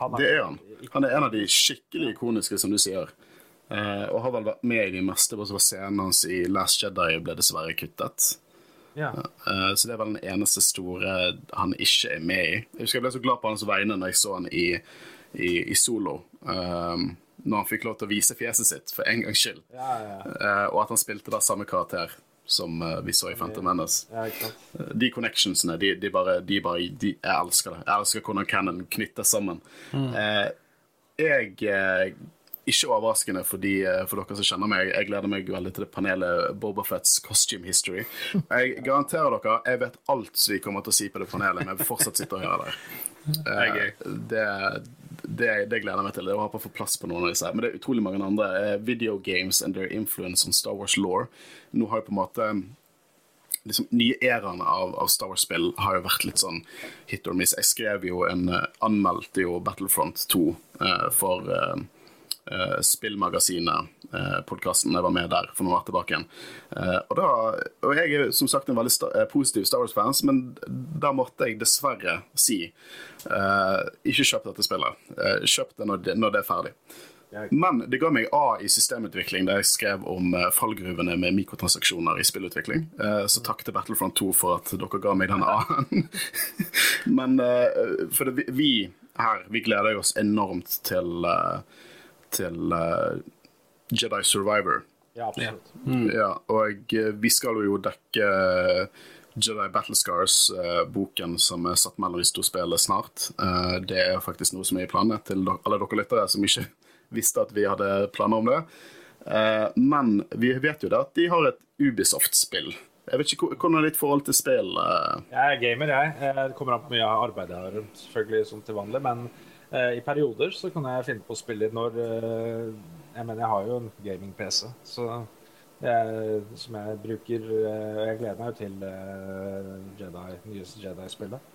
Han Det er han. Han er en av de skikkelig ikoniske, som du sier. Eh, og har vel vært med i de meste, bortsett fra scenen hans i Last Jedi ble dessverre kuttet. Ja. Eh, så det er vel den eneste store han ikke er med i. Jeg husker jeg ble så glad på hans vegne når jeg så han i, i, i Solo. Um, når han fikk lov til å vise fjeset sitt for en gangs skyld. Ja, ja, ja. Eh, og at han spilte da samme karakter som eh, vi så i Phantom Menace. Ja? Eh, De connectionsene, de, de bare, de bare de, Jeg elsker det. Jeg elsker hvordan canon knyttes sammen. Eh, jeg Ikke overraskende for, de, eh, for dere som kjenner meg, jeg gleder meg veldig til det panelet Bobafets costume history. Jeg garanterer dere, jeg vet alt som vi kommer til å si på det panelet, men jeg vil fortsatt sitte og høre det. Det, det, det gleder jeg meg til. Det å håpe å få plass på noen av disse. Men det er utrolig mange andre. Eh, Video games and their influence on Star Wars law. Nå har jo på en måte liksom, nye æraene av, av Star Wars-spill har jo vært litt sånn hit or miss. Jeg skrev jo en uh, Anmeldte jo Battlefront 2 uh, for uh, uh, Spillmagasinet, uh, podkasten jeg var med der for noen år tilbake igjen. Eh, og, da, og jeg er som sagt en veldig sta eh, positiv Star Wars-fans, men da måtte jeg dessverre si eh, ikke kjøp dette spillet. Uh, kjøp det når, det når det er ferdig. Men det ga meg A i systemutvikling da jeg skrev om eh, fallgruvene med mikrotransaksjoner i spillutvikling. Eh, så takk til Battlefront 2 for at dere ga meg den A-en. Men eh, for det, vi- her vi gleder oss enormt til, eh, til eh, Jedi Survivor. Ja, absolutt. Ja, og eh, vi skal jo dekke eh, Jedi Battlescars, eh, boken som er satt mellom de to spillene snart. Eh, det er faktisk noe som er i planene til do- alle dere lyttere som ikke visste at vi hadde planer om det. Eh, men vi vet jo det at de har et Ubisoft-spill. Jeg vet ikke hvor- Hvordan er ditt forhold til spill? Jeg er gamer, jeg. Eh, Det kommer an på mye arbeid jeg har, selvfølgelig som til vanlig. Men i perioder så kan jeg finne på å spille når eh, Jeg mener, jeg har jo en gaming-PC, så jeg, som jeg bruker eh, Jeg gleder meg jo til eh, Jedi, nyeste Jedi-spillet.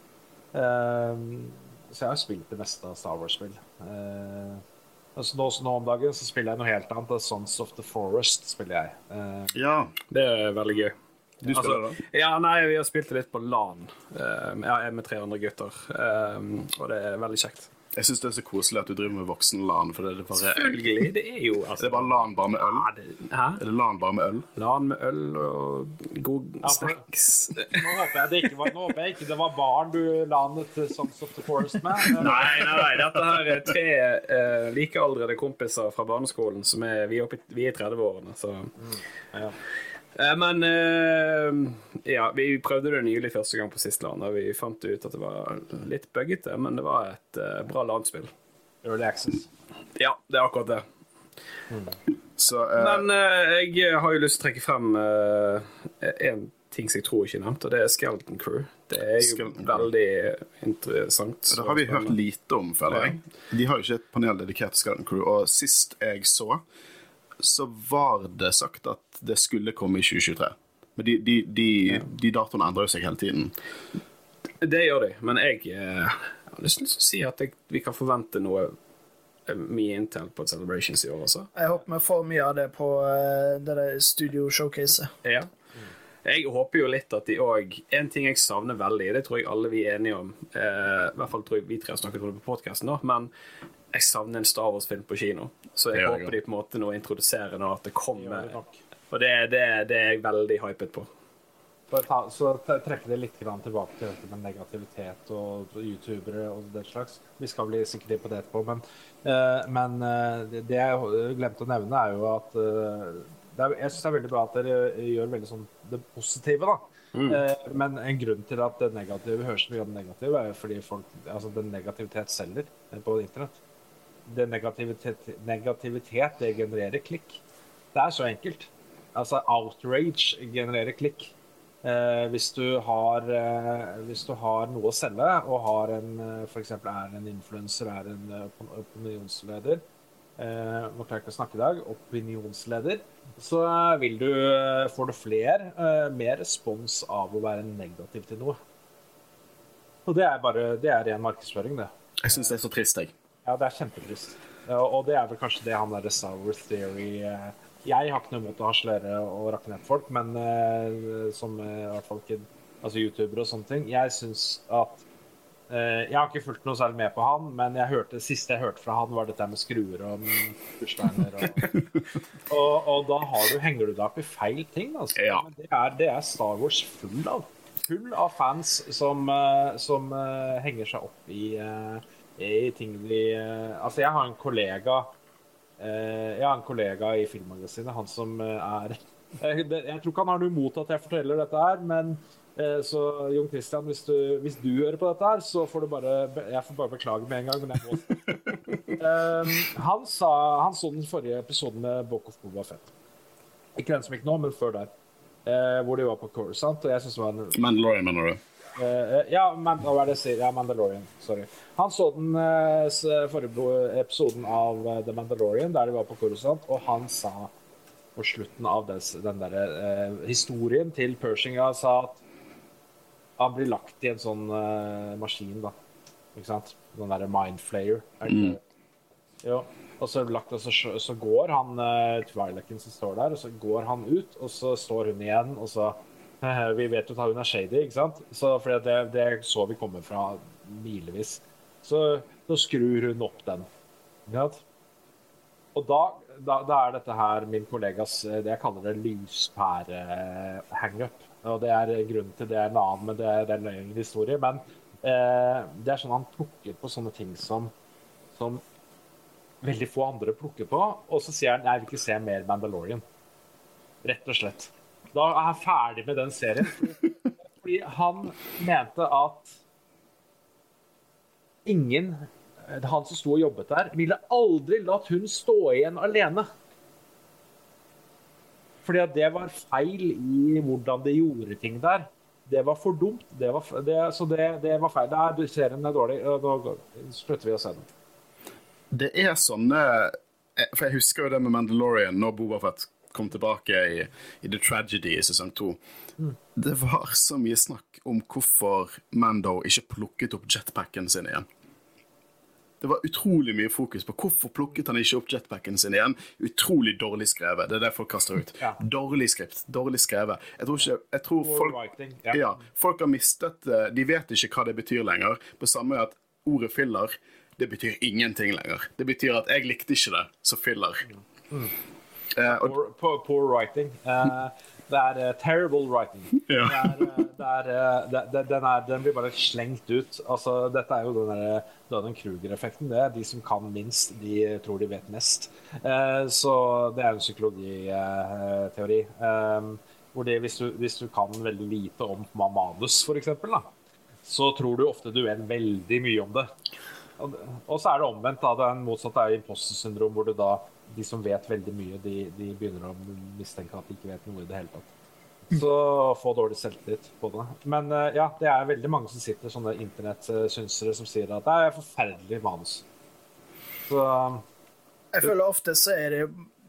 Eh, så jeg har spilt det meste av Star Wars-spill. Eh, altså nå, nå om dagen så spiller jeg noe helt annet. Sons of the Forest spiller jeg. Eh, Ja, Det er veldig gøy. du spiller det? Ja, nei, vi har spilt det litt på LAN. Jeg er med tre andre gutter, og det er veldig kjekt. Jeg syns det er så koselig at du driver med voksen-LAN. For det er bare, Selvfølgelig. Det er jo altså, det er bare LAN bare med øl. ja, det, Hæ? Er det LAN bare med øl? LAN med øl og god ja, snacks. Nå håper jeg det ikke var, nå håper jeg ikke det var barn du lanet til Songs of the Forest med. Nei, nei, nei, dette her er tre uh, likealdrende kompiser fra barneskolen som er Vi er, oppe, vi er i 30-årene, så Ja. Eh, Men eh, ja, vi prøvde det nylig første gang på Sistland, og vi fant ut at det var litt buggete, men det var et eh, bra landspill Relaxes Early Access. Ja, det er akkurat det. Så uh... Men jeg har jo lyst til å trekke frem én en ting som jeg tror ikke er nevnt, og det er Skeleton Crew. Det er jo Skeleton Crew. veldig interessant. Det har vi hørt lite om, føler jeg. De har jo ikke et panel dedikert til Skeleton Crew, og sist jeg så, så var det sagt at det skulle komme i 2023. Men de, de, de, de datoene endrer jo seg hele tiden. Det gjør de, men jeg jeg har lyst til å si at jeg, vi kan forvente noe eh, mye Intel på Celebrations i år også. Jeg håper vi får mye av det på eh, det der studio showcaset. Ja. Jeg håper jo litt at de òg En ting jeg savner veldig, det tror jeg alle vi er enige om, eh, i hvert fall tror jeg vi tre har snakket om det på podkasten, men jeg savner en Star Wars-film på kino. Så jeg håper de på en måte nå introduserer nå at det kommer. Det. Og det, det, det er jeg veldig hypet på. Ta, så trekke det litt grann tilbake til dette med negativitet og, youtubere og den slags. Vi skal bli sikkert inn på det etterpå, men, uh, men uh, det, jeg glemte å nevne, er jo at uh, det er, Jeg syns det er veldig bra at dere gjør veldig sånn det positive, da. Eh, men en grunn til at det negative høres mye om det negative, er jo fordi folk, altså den negativitet selger på internett. Det negativitet, negativitet det genererer klikk. Det er så enkelt. Altså outrage genererer klikk. Eh, hvis, du har, eh, hvis du har noe å selge, og har en, f.eks. er en influenser, er en eh, opinionsleder eh, Nå klarer jeg ikke å snakke i dag. Opinionsleder. Så eh, vil du, eh, får du flere, eh, mer respons av å være negativ til noe. Og det er bare det er ren markedsføring, det. Jeg syns det er så trist, jeg. Ja, det er kjempetrist. Og det er vel kanskje det han derre Sour Theory eh, Jeg har ikke noe imot å harselere og rakke ned folk, men eh, som eh, i hvert fall ikke Altså youtubere og sånne ting. Jeg syns at eh, Jeg har ikke fulgt noe særlig med på han, men jeg hørte, det siste jeg hørte fra han, var dette med skruer og bursteiner og, og Og da har du, henger du deg opp i feil ting, altså. Ja. Men det, er, det er Star Wars full av. Full av fans som, eh, som eh, henger seg opp i eh, i ting de eh, Altså, jeg har en kollega eh, Jeg har en kollega i Filmmagasinet, han som eh, er Jeg tror ikke han har noe imot at jeg forteller dette her, men eh, så Jon Christian, hvis du, hvis du hører på dette her, så får du bare Jeg får bare beklage med en gang, men jeg må han, sa, han så den forrige episoden med Book of Boba Fett. Ikke den som gikk nå, men før der. Eh, hvor de var på Coruscant, og jeg syns det var en Mandalorian, mener du? Eh, ja, Man hva er det jeg sier? Ja, Mandalorian. Sorry. Han så den uh, forrige episoden av eh, The Mandalorian, der de var på Coruscant, og han sa på slutten av des, den der, uh, historien til Pershinga sa at han blir lagt i en sånn maskin, da. Ikke sant? Den derre mindflayer. Er? Jo. Og så, lagt, og så, så går han uh, Twi'leken som står der, og så går han ut, og så står hun igjen, og så Vi vet jo at hun er shady, ikke sant? Så, fordi det, det så vi komme fra milevis. Så da skrur hun opp den. Og da, da, da er dette her min kollegas eh, det jeg kaller det lyspære-hangup. Og det er grunnen til det er en annen, men det det er en lengre historie. Men eh, det er sånn han plukker på sånne ting som, som veldig få andre plukker på. Og så sier han jeg vil ikke se mer Mandalorian. Rett og slett. Da er jeg ferdig med den serien. Fordi, han mente at ingen Han som sto og jobbet der, ville aldri latt hun stå igjen alene. Fordi at det var feil i hvordan de gjorde ting der. Det var for dumt. Det var, det, så det, det var feil. Det er, serien er dårlig. Da slutter vi å se den. Det er sånne eh, For jeg husker jo det med Mandalorian når Boba Fett kom tilbake i, i The Tragedy i sesong to. Det var så mye snakk om hvorfor Mando ikke plukket opp jetpacken sin igjen. Det var utrolig mye fokus på hvorfor plukket han ikke opp jetpacken sin igjen. Utrolig dårlig skrevet. Det er det folk kaster ut. Ja. Dårlig skript. Dårlig skrevet. Jeg tror, ikke, jeg tror folk ja. folk har mistet eh, De vet ikke hva det betyr lenger. På samme at ordet filler, det betyr ingenting lenger. Det betyr at jeg likte ikke det, så filler. Mm. Eh, Poor, poor, poor writing. Eh, det er eh, terrible writing. Ja. Det er, det er, det, det, den, er, den blir bare slengt ut. Altså, dette er jo den der Dunning Kruger-effekten. Det er De som kan minst, de tror de vet mest. Så det er en psykologiteori. Hvor det, hvis, du, hvis du kan veldig lite om manus, f.eks., så tror du ofte du vet veldig mye om det. Og, så er det omvendt. da, det er en motsatt er imposter syndrom, hvor du da, de som vet veldig mye, de, de begynner å mistenke at de ikke vet noe i det hele tatt. Så få dårlig selvtillit på det. Men eh, ja, det er veldig mange som sitter sånne internettsynsere som sier at det er forferdelig manus. Så Jeg føler ofte så er det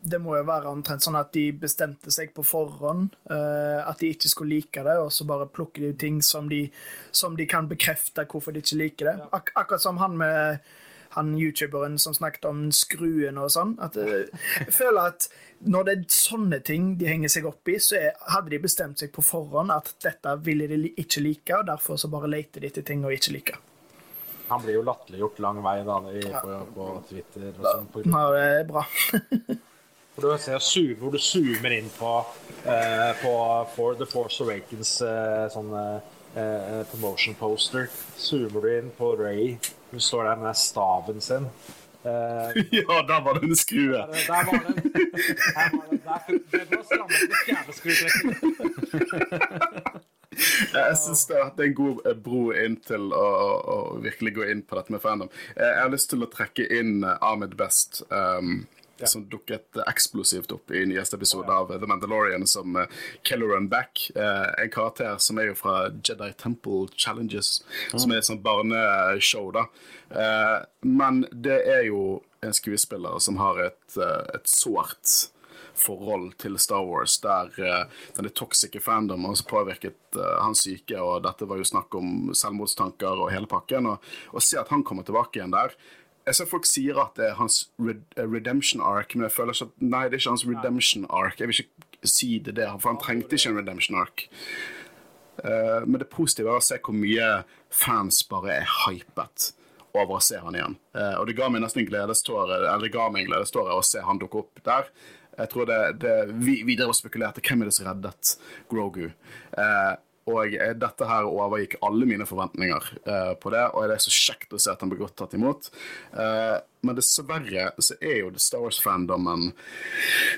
Det må jo være omtrent sånn at de bestemte seg på forhånd eh, at de ikke skulle like det, og så bare plukker de ut ting som de, som de kan bekrefte hvorfor de ikke liker det. Ak akkurat som han med han youtuberen som snakket om skruen og sånn. At eh, jeg føler at når det er sånne ting de henger seg opp i, så er, hadde de bestemt seg på forhånd at dette ville de ikke like, og derfor så bare leter de etter ting å ikke like. han blir jo latterliggjort lang vei da, i, på, på Twitter. og sånn. på- Ja, det er bra. Hvor du, ser, hvor du zoomer inn på, eh, på For The Force Awakens eh, sånn eh, promotion poster. Zoomer du inn på Ray. Hun står der med staven sin. Eh, ja, der var det en skrue! der, der var den. Der var den. Der, det var strammet. Jeg syns det er en god eh, bro inn til å, å, virkelig gå inn på dette med fandom. Eh, Jeg har lyst til å trekke inn eh, Ahmed Best, um, som dukket eh, eksplosivt opp i nyeste episode av eh, The Mandalorian som uh, Kelleran Back. eh, en karakter som er jo fra Jedi Temple Challenges, som er et sånt barneshow, da. Eh, men det er jo en skuespiller som har et, eh, et sårt forhold til Star Wars, der uh, denne toxice fandomen også påvirket uh, hans syke, og dette var jo snakk om selvmordstanker og hele pakken, og å se at han kommer tilbake igjen der jeg ser folk sier at det er hans red eh, redemption arc, men jeg føler ikke at Nei, det er ikke hans redemption arc. Jeg vil ikke si det der, for han trengte ikke en redemption arc. Uh, men det positive er å se hvor mye fans bare er hypet over å se han igjen. Uh, og det ga meg nesten en gledeståre eller det ga meg en gledeståre å se han dukke opp der. Jeg tror det, det Vi, vi drev og spekulerte hvem er det som reddet Grogu. Eh, og eh, dette her overgikk alle mine forventninger eh, på det, og det er så kjekt å se at den blir godt tatt imot. Eh, men dessverre så er jo The Star Wars-fandomen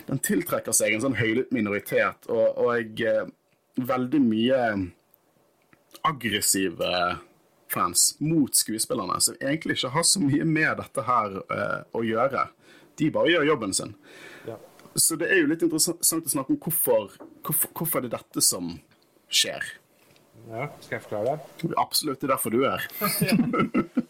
Den tiltrekker seg en sånn høylytt minoritet, og, og eh, veldig mye aggressive fans mot skuespillerne, som egentlig ikke har så mye med dette her eh, å gjøre. De bare gjør jobben sin. Ja. Så det er jo litt interessant å snakke om hvorfor, hvorfor, hvorfor er det dette som skjer. Ja, skal jeg forklare det? Absolutt, det er derfor du er.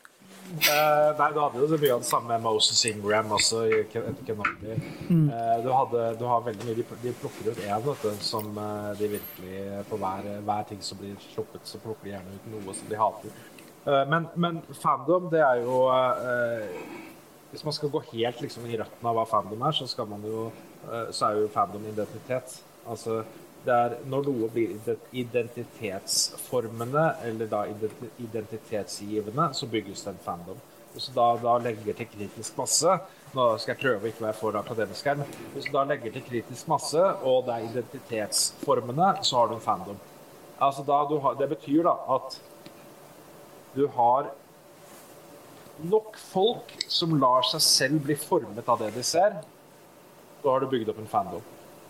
Eh, nei, du hadde jo så mye av det samme med Moses Ingram også etter Kenobi. Eh, du, hadde, du har veldig mye De, de plukker ut én, som eh, de virkelig På hver, hver ting som blir sluppet, så plukker de gjerne ut noe som de hater. Eh, men, men fandom, det er jo eh, Hvis man skal gå helt liksom, i røttene av hva fandom er, så, skal man jo, eh, så er jo fandom identitet. Altså det når noe blir identitetsformende, eller da identitetsgivende, så bygges det en fandom. Hvis du da, da legger til kritisk masse Nå skal jeg prøve å ikke være for akademisk her, hvis du da legger til kritisk masse, og det er identitetsformende, så har du en fandom. Altså da du har, det betyr da at du har nok folk som lar seg selv bli formet av det de ser, da har du bygd opp en fandom.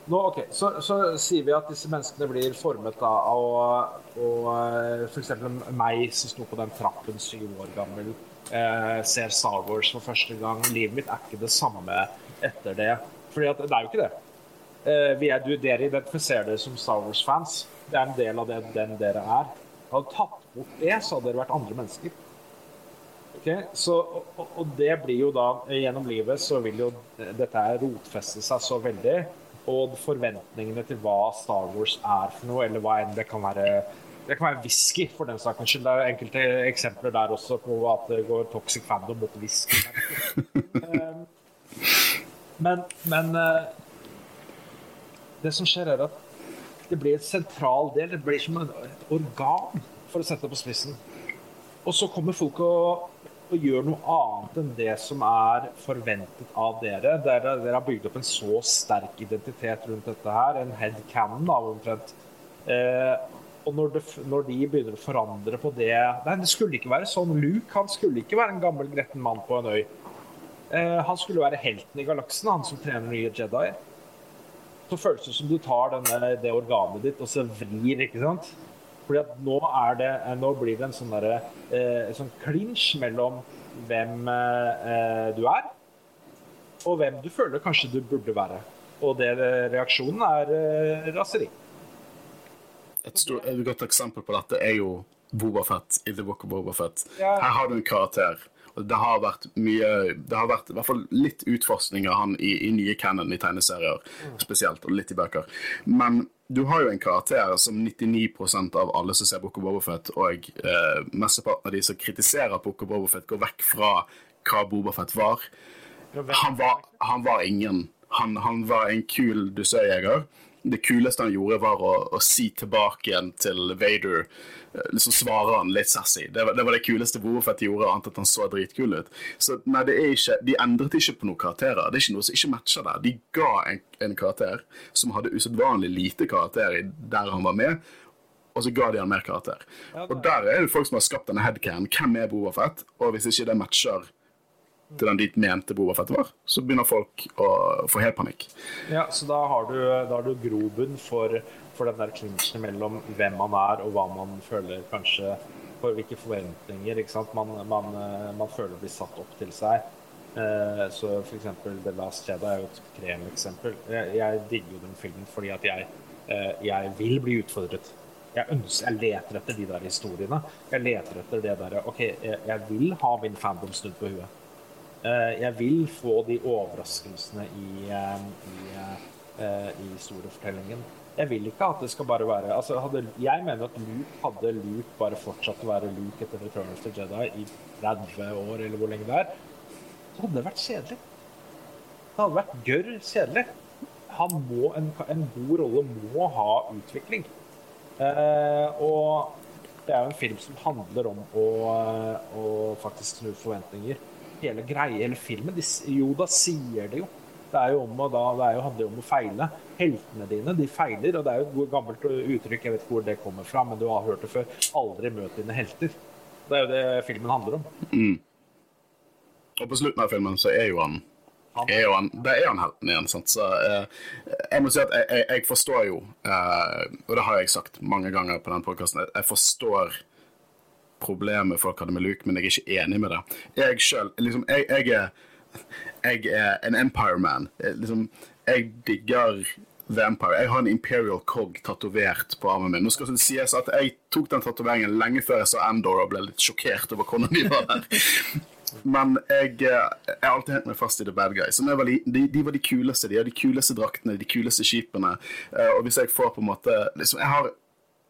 Nå, ok, så, så sier vi at disse menneskene blir formet da, av f.eks. meg som sto på den trappen syv år gammel, eh, ser Star Wars for første gang. Livet mitt er ikke det samme etter det. At det er jo ikke det. Eh, vi er, du, dere identifiserer dere som Star Wars-fans. Det er en del av det, den dere er. Hadde tatt bort det, så hadde dere vært andre mennesker. Ok, så, og, og det blir jo da Gjennom livet så vil jo dette rotfeste seg så veldig. Og forventningene til hva Star Wars er for noe, eller hva enn det kan være Det kan være whisky, for den saks skyld. Det er enkelte eksempler der også på at det går toxic fandom mot whisky. Um, men, men eh, det som skjer, er at det blir en sentral del. Det blir som et organ, for å sette det på spissen. Og så kommer folk og, og gjør noe annet enn det som er forventet av dere. Dere, dere har bygd opp en så sterk identitet rundt dette her, en headcanon av omtrent. Eh, og når, det, når de begynner å forandre på det Nei, det skulle ikke være sånn. Luke han skulle ikke være en gammel, gretten mann på en øy. Eh, han skulle være helten i galaksen, han som trener nye Jedi. Så føles det som du tar denne, det organet ditt og så vrir, ikke sant? Fordi at nå, er det, eh, nå blir det en sånn derre eh, sånn clinch mellom hvem eh, du er, og hvem du føler kanskje du burde være. Og det, reaksjonen er eh, raseri. Et, stort, et godt eksempel på dette er jo Bobafett i The Book of Bobafett. Ja. Her har du en karakter. Og det har vært mye Det har vært i hvert fall litt utforskning av han i, i nye canon i tegneserier, spesielt, og litt i bøker. Men du har jo en karakter som 99% av alle som ser Book of Bobafett, og eh, mesteparten av de som kritiserer Book of Bobafett, går vekk fra hva Bobofet var. Han var, han var ingen. Han, han var en kul dusørjeger. Det kuleste han gjorde, var å, å si tilbake igjen til Vader. liksom Så svarer han litt sassy. Det var det, var det kuleste Bobafett gjorde, annet at han så dritkul ut. Så nei, det er ikke, De endret ikke på noen karakterer. Det er ikke noe som ikke matcher der. De ga en, en karakter som hadde usedvanlig lite karakter i der han var med, og så ga de han mer karakter. Og der er det folk som har skapt denne headcan. Hvem er Bobafett? Og hvis ikke det matcher til den dit mente Bobafett var, så begynner folk å få helt panikk. Ja, så da har du, da du grobunn for, for den der klinsjen mellom hvem man er og hva man føler kanskje For hvilke forventninger? Man, man, eh, man føler blir satt opp til seg. Eh, så eksempel The Last Jedi er jo et kremeksempel. Jeg, jeg digger jo den filmen fordi at jeg, eh, jeg vil bli utfordret. Jeg, ønsker, jeg leter etter de der historiene. Jeg leter etter det derre OK, jeg, jeg vil ha min fandom snudd på huet. Eh, jeg vil få de overraskelsene i, eh, i, eh, i historiefortellingen. Jeg vil ikke at det skal bare være altså hadde, Jeg mener at Luke hadde Luke bare fortsatt å være Luke etter Return of the Jedi i 30 år, eller hvor lenge det er, så hadde det vært kjedelig. Det hadde vært gørr kjedelig. Må, en, en god rolle må ha utvikling. Eh, og det er jo en film som handler om å, å faktisk snu forventninger. Hele greia, hele filmen de, Jo, da sier det jo. Det jo da, det jo, handler jo om å feile. Heltene dine de feiler, og det er jo et gammelt uttrykk, jeg vet ikke hvor det kommer fra, men du har hørt det før. Aldri møt dine helter. Det er jo det filmen handler om. Mm. Og på slutten av filmen så er jo han er jo han, det er han helten igjen. Sant? Så eh, jeg må si at jeg, jeg, jeg forstår jo, eh, og det har jeg sagt mange ganger på den podkasten, jeg forstår problemet folk hadde med Luke, men jeg er ikke enig med det. Jeg sjøl liksom, jeg, jeg, er, jeg er en Empire-man. Liksom, jeg digger The Empire. Jeg har en Imperial Cog tatovert på armen min. Nå skal det sies at Jeg tok den tatoveringen lenge før jeg så Endor og ble litt sjokkert over hvordan de var der. Men jeg, jeg har alltid hengt meg fast i The Bad Guys. Var liten, de, de, var de kuleste. De har de kuleste draktene, de kuleste skipene. Uh, og hvis jeg får på en måte liksom, jeg, har,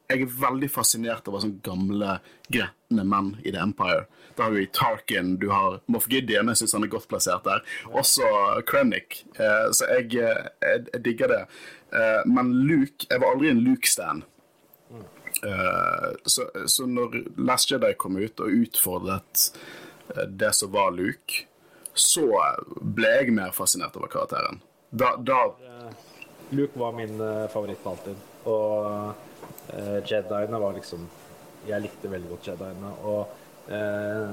jeg er veldig fascinert over sånne gamle, gretne menn i The Empire. Da har vi Tarkin, du har Moff Gideon, jeg syns han er godt plassert der. Også Krennic. Uh, så jeg, jeg, jeg, digger det. Uh, men Luke Jeg var aldri en Luke-stand. så, så når Last Jedi kom ut og utfordret det som var Luke, så ble jeg mer fascinert over karakteren. Da, da Luke var min favoritt favoritt alltid. Og uh, Jediene var liksom Jeg likte veldig godt Jediene. Og, uh,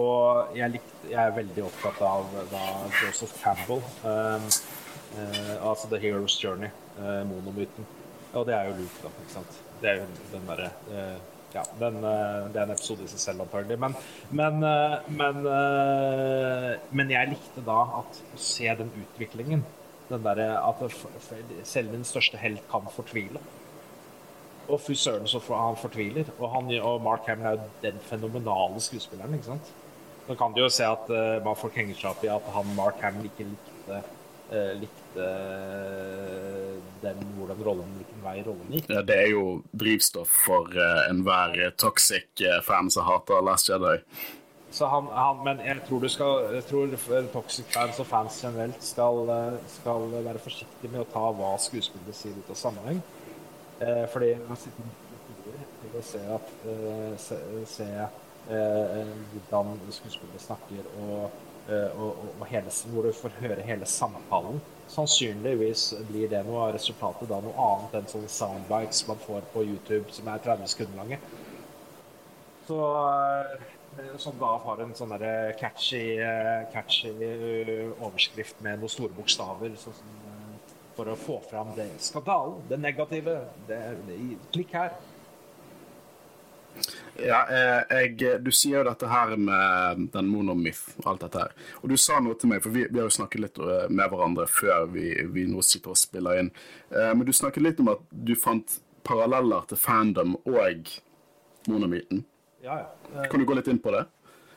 og jeg, likte, jeg, er veldig opptatt av da, Joseph Campbell. altså The Hero's Journey, monomyten. Og det er jo Luke, da. ikke sant? Det er jo den derre ja, den, eh, det er en episode i seg selv, antagelig. Men, men, eh, men, eh, men, jeg likte da at å se den utviklingen. Den der, at selv den største helt kan fortvile. Og fy søren så han fortviler. Og, han, og Mark Hamill er jo den fenomenale skuespilleren. ikke sant? Nå kan du jo se at uh, folk henger seg opp i at han Mark Hamill ikke likte, uh, likte den, hvordan rollen, hvilken vei rollen gikk. Det er jo drivstoff for uh, enhver toxic eh, fan som hater Last Jedi. Han, han, men jeg tror, skal, jeg tror toxic fans og fans generelt skal, eh, skal være forsiktige med å ta hva skuespillere sier ut av sammenheng. Eh, fordi man sitter til å se, at, eh, se, se eh, hvordan skuespillere snakker, og, og, og, og hele, hvor du får høre hele samtalen sannsynligvis blir det noe av resultatet da noe annet enn sånne soundbites man får på YouTube som er 30 sekunder lange. Så eh, Som da har en sånn catchy, eh, catchy eh, overskrift med noen store bokstaver. Så, for å få fram det skandalen, det negative. Det, det, klikk her. Ja, eh, jeg, Du sier jo dette her med den monomyth alt dette her. Og du sa noe til meg, for vi, vi har jo snakket litt eh, med hverandre før vi, vi nå sitter og spiller inn. Eh, men du snakket litt om at du fant paralleller til fandom og monomyten. Ja, ja. Kan du gå litt inn på det?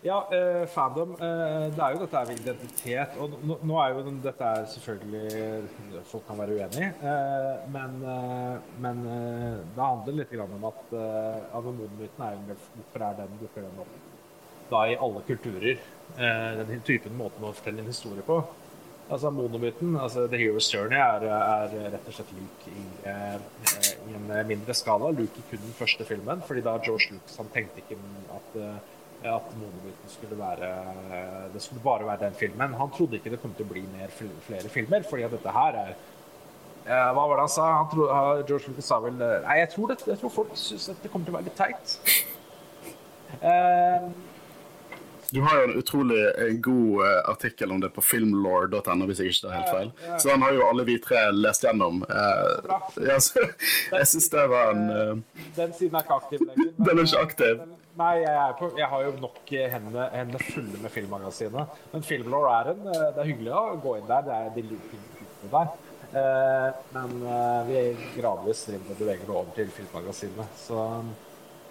Ja, eh, fandom eh, Det er jo dette med identitet. Og nå, nå, er jo dette er selvfølgelig Folk kan være uenig eh, men, eh, men eh, det handler litt om at uh, Anomon-myten er jo Hvorfor er den dukker den opp da i alle kulturer? den typen måten å fortelle en historie på. Altså Monomyten, altså The Hero's Journey, er, er rett og slett Luke i, i, en mindre skala. Luke i kun den første filmen, fordi da George Lucas han tenkte ikke at at Monomyten skulle være Det skulle bare være den filmen. Han trodde ikke det kom til å bli mer, flere filmer, fordi at dette her er Hva var det han sa? Han tro, George Lucas sa vel Nei, jeg tror, det, jeg tror folk syns det kommer til å være litt teit. Uh, du har jo en utrolig god uh, artikkel om det på filmlore.no, hvis jeg ikke tar helt feil. Så den har jo alle vi tre lest gjennom. Ja, så, jeg syns det var en Den siden er ikke aktiv lenger. Den er ikke aktiv. Nei, jeg, på, jeg, har jo nok hendene, hendene fulle med filmmagasinet. Men Filmlore er en Det er hyggelig å gå inn der. Det er de liker der. Eh, men vi vi gradvis driver og beveger over til filmmagasinet. Så eh,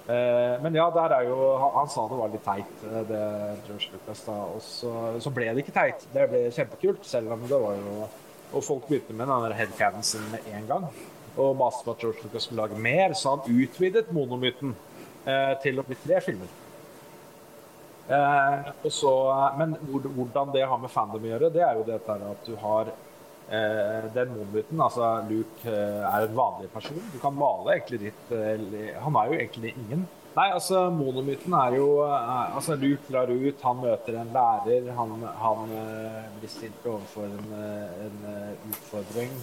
Men ja, der er jo Han, sa det var litt teit, eh, det George Lucas. da Og så, så, ble det ikke teit. Det ble kjempekult, selv om det var jo Og folk begynte med den headcanen sin med en gang. Og maste på at George Lucas skulle lage mer, så han utvidet monomyten eh, til å bli tre filmer. Eh, så, men hvordan det har med fandom å gjøre, det er jo dette at du har eh, den monomyten. Altså Luke eh, er en vanlig person. Du kan male egentlig ditt eh, Han er jo egentlig ingen. Nei, altså monomyten er jo eh, Altså Luke drar ut, han møter en lærer, han, han eh, blir stilt overfor en, eh, en eh, utfordring.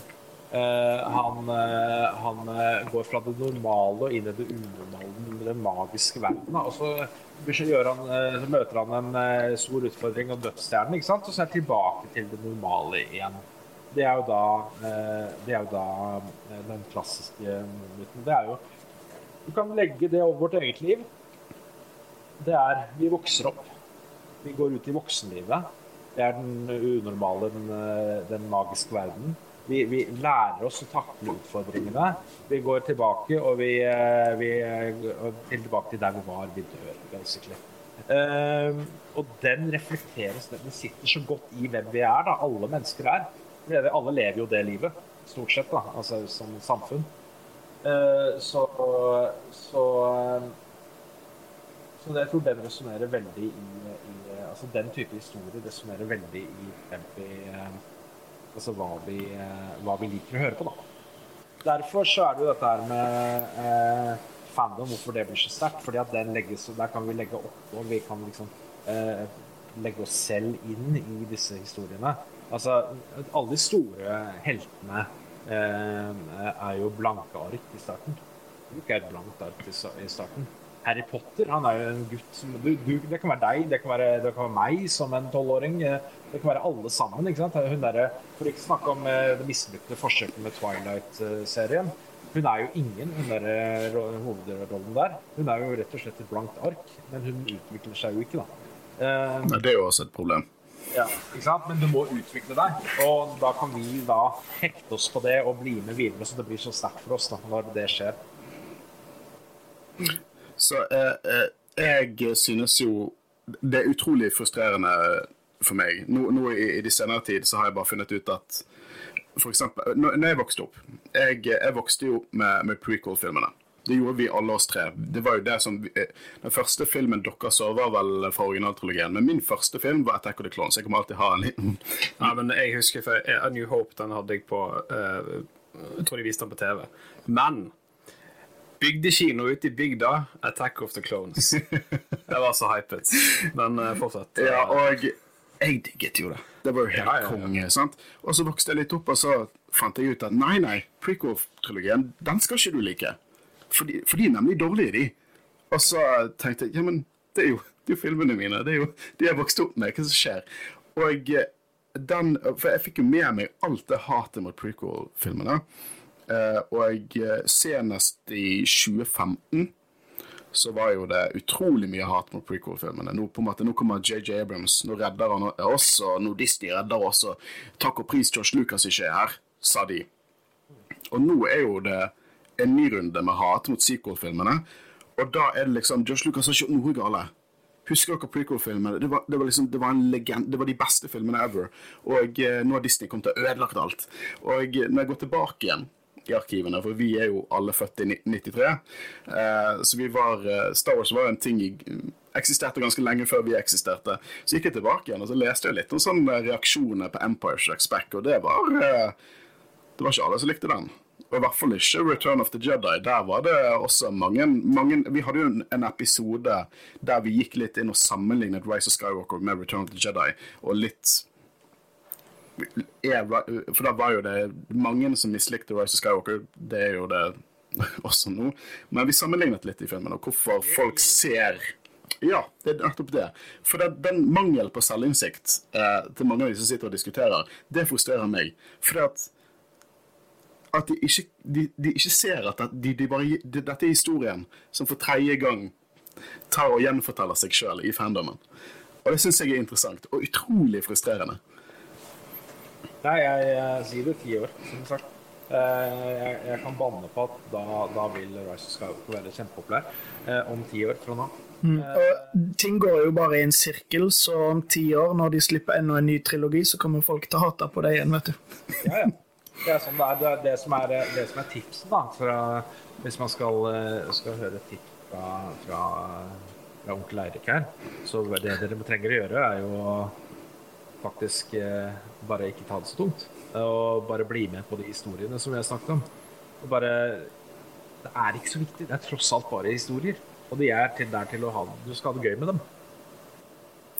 Uh, han eh, han eh, går fra det normale og inn i det unormale, den magiske verden. Og så, han, eh, møter han en eh, stor utfordring og dødsstjernen, ikke sant? og så er han tilbake til det normale igjen. Det er jo da, eh, det er jo da eh, den klassiske myten. Det er jo Du kan legge det over vårt eget liv. Det er Vi vokser opp. Vi går ut i voksenlivet. Det er den unormale, den, eh, den magiske verden. Vi, vi lærer oss å takle utfordringene. Vi går tilbake, og vi, vi tilbake til der vi var. Vi dør, basically. Uh, og den reflekteres, den sitter så godt i hvem vi er, da. Alle mennesker er. Alle lever jo det livet, stort sett, da, altså som samfunn. Eh, så så, eh, så jeg tror den resonnerer veldig i, i Altså den type historie resonnerer veldig i vi eh, Altså hva vi, hva vi liker å høre på, da. Derfor så er det jo dette her med eh, fandom, hvorfor det blir så sterkt. fordi at den legges, Der kan vi legge opp og vi kan liksom eh, legge oss selv inn i disse historiene. Altså, alle de store heltene eh, er jo blanke ark i starten. Luke er et blankt ark i starten. Harry Potter han er jo en gutt som du, du, Det kan være deg, det kan være, det kan være meg som en tolvåring. eh, Det kan være alle sammen. ikke sant? Hun der, For ikke snakke om eh, det mislykte forsøket med Twilight-serien. Hun er jo ingen, hun der hovedrollen der. Hun er jo rett og slett et blankt ark, men hun utvikler seg jo ikke, da. Nei, Det er jo også et problem. Ja? Men du må utvikle deg, og da kan vi da hekte oss på det og bli med videre, så det blir så sterkt for oss da, når det skjer. Så eh, eh, jeg synes jo det er utrolig frustrerende for meg. Nå, nå i, i de senere tid så har jeg bare funnet ut at for eksempel, når jeg vokste opp Jeg, jeg vokste jo med, med prequel-filmene. Det gjorde vi alle oss tre. Det var jo det som vi, eh, Den første filmen dere så, var vel fra originaltrilogien. Men min første film var Attack of the Clones. Jeg kommer alltid ha en liten Ja, men jeg husker for A New Hope den hadde jeg på uh, Jeg tror de viste den på TV. Men bygdekino ute i bygda, Attack of the Clones. Det var så hypet. Men fortsatt fortsett. Ja, og jeg digget jo det. Det var jo helt Ja, ja, ja. konge. sant? Og så vokste jeg litt opp, og så fant jeg ut at nei, nei, prequel-trilogien, den skal ikke du like. For de, for de er nemlig dårlige, de. Og så tenkte jeg ja, men det er jo, det er jo filmene mine. Det er jo de jeg vokste opp med. Hva som skjer? Og eh, den For jeg fikk jo med meg alt det hatet mot prequel-filmene. Eh, og eh, senest i 2015 så var jo det utrolig mye hat mot prequel-filmene. Nå, på en måte, nå kommer JJ Abrams, nå redder han oss, og nå Disney redder oss. og Takk og pris George Lucas ikke er her, sa de. Og nå er jo det en ny runde med hat mot sequel-filmene. Og da er det liksom Josh Lucas har ikke gjort noe gale. Husker dere prequel-filmene? Det, det, liksom, det det var de beste filmene ever. Og eh, nå har Disney kommet til å ødelagt alt. Og eh, når jeg går tilbake igjen i arkivene, for vi er jo alle født i 1993, eh, så vi var eh, Star Wars var en ting eksisterte ganske lenge før vi eksisterte. Så gikk jeg tilbake igjen og så leste jeg litt om sånne reaksjoner på Empire Strikes Back, og det var eh, det var ikke alle som likte den. Og i hvert fall ikke Return of the Jedi. Der var det også mange, mange Vi hadde jo en, en episode der vi gikk litt inn og sammenlignet Rise of Skywalker med Return of the Jedi, og litt For da var jo det mange som mislikte Rise of Skywalker. Det er jo det også nå. Men vi sammenlignet litt i filmen, og hvorfor folk ser ja, det er nettopp det. For det, den mangel på selvinnsikt eh, til mange av de som sitter og diskuterer, det frustrerer meg. For at, at de, ikke, de, de ikke ser at de, de bare, de, dette er historien som for tredje gang tar og gjenforteller seg sjøl i fandomen. Og det syns jeg er interessant, og utrolig frustrerende. Nei, jeg, jeg sier det ti år, som sagt. Eh, Jeg, jeg kan banne på at da, da vil Rise of Skywalker være kjempepopulær eh, om ti år fra nå. Og ting går jo bare i en sirkel, så om ti år, når de slipper enda en ny trilogi, så kommer folk til å hate på det igjen, vet du. Ja, ja. Det er sånn det er. Det, er det, som, er, det som er tipset, da, fra, hvis man skal, eh, skal høre tips fra, fra, fra onkel Eirik her, så det dere trenger å gjøre, er jo faktisk eh, bare ikke ta det så tungt. Og bare bli med på de historiene som vi har snakket om. Og bare Det er ikke så viktig. Det er tross alt bare historier. Og de er til, der til å ha Du skal ha det gøy med dem.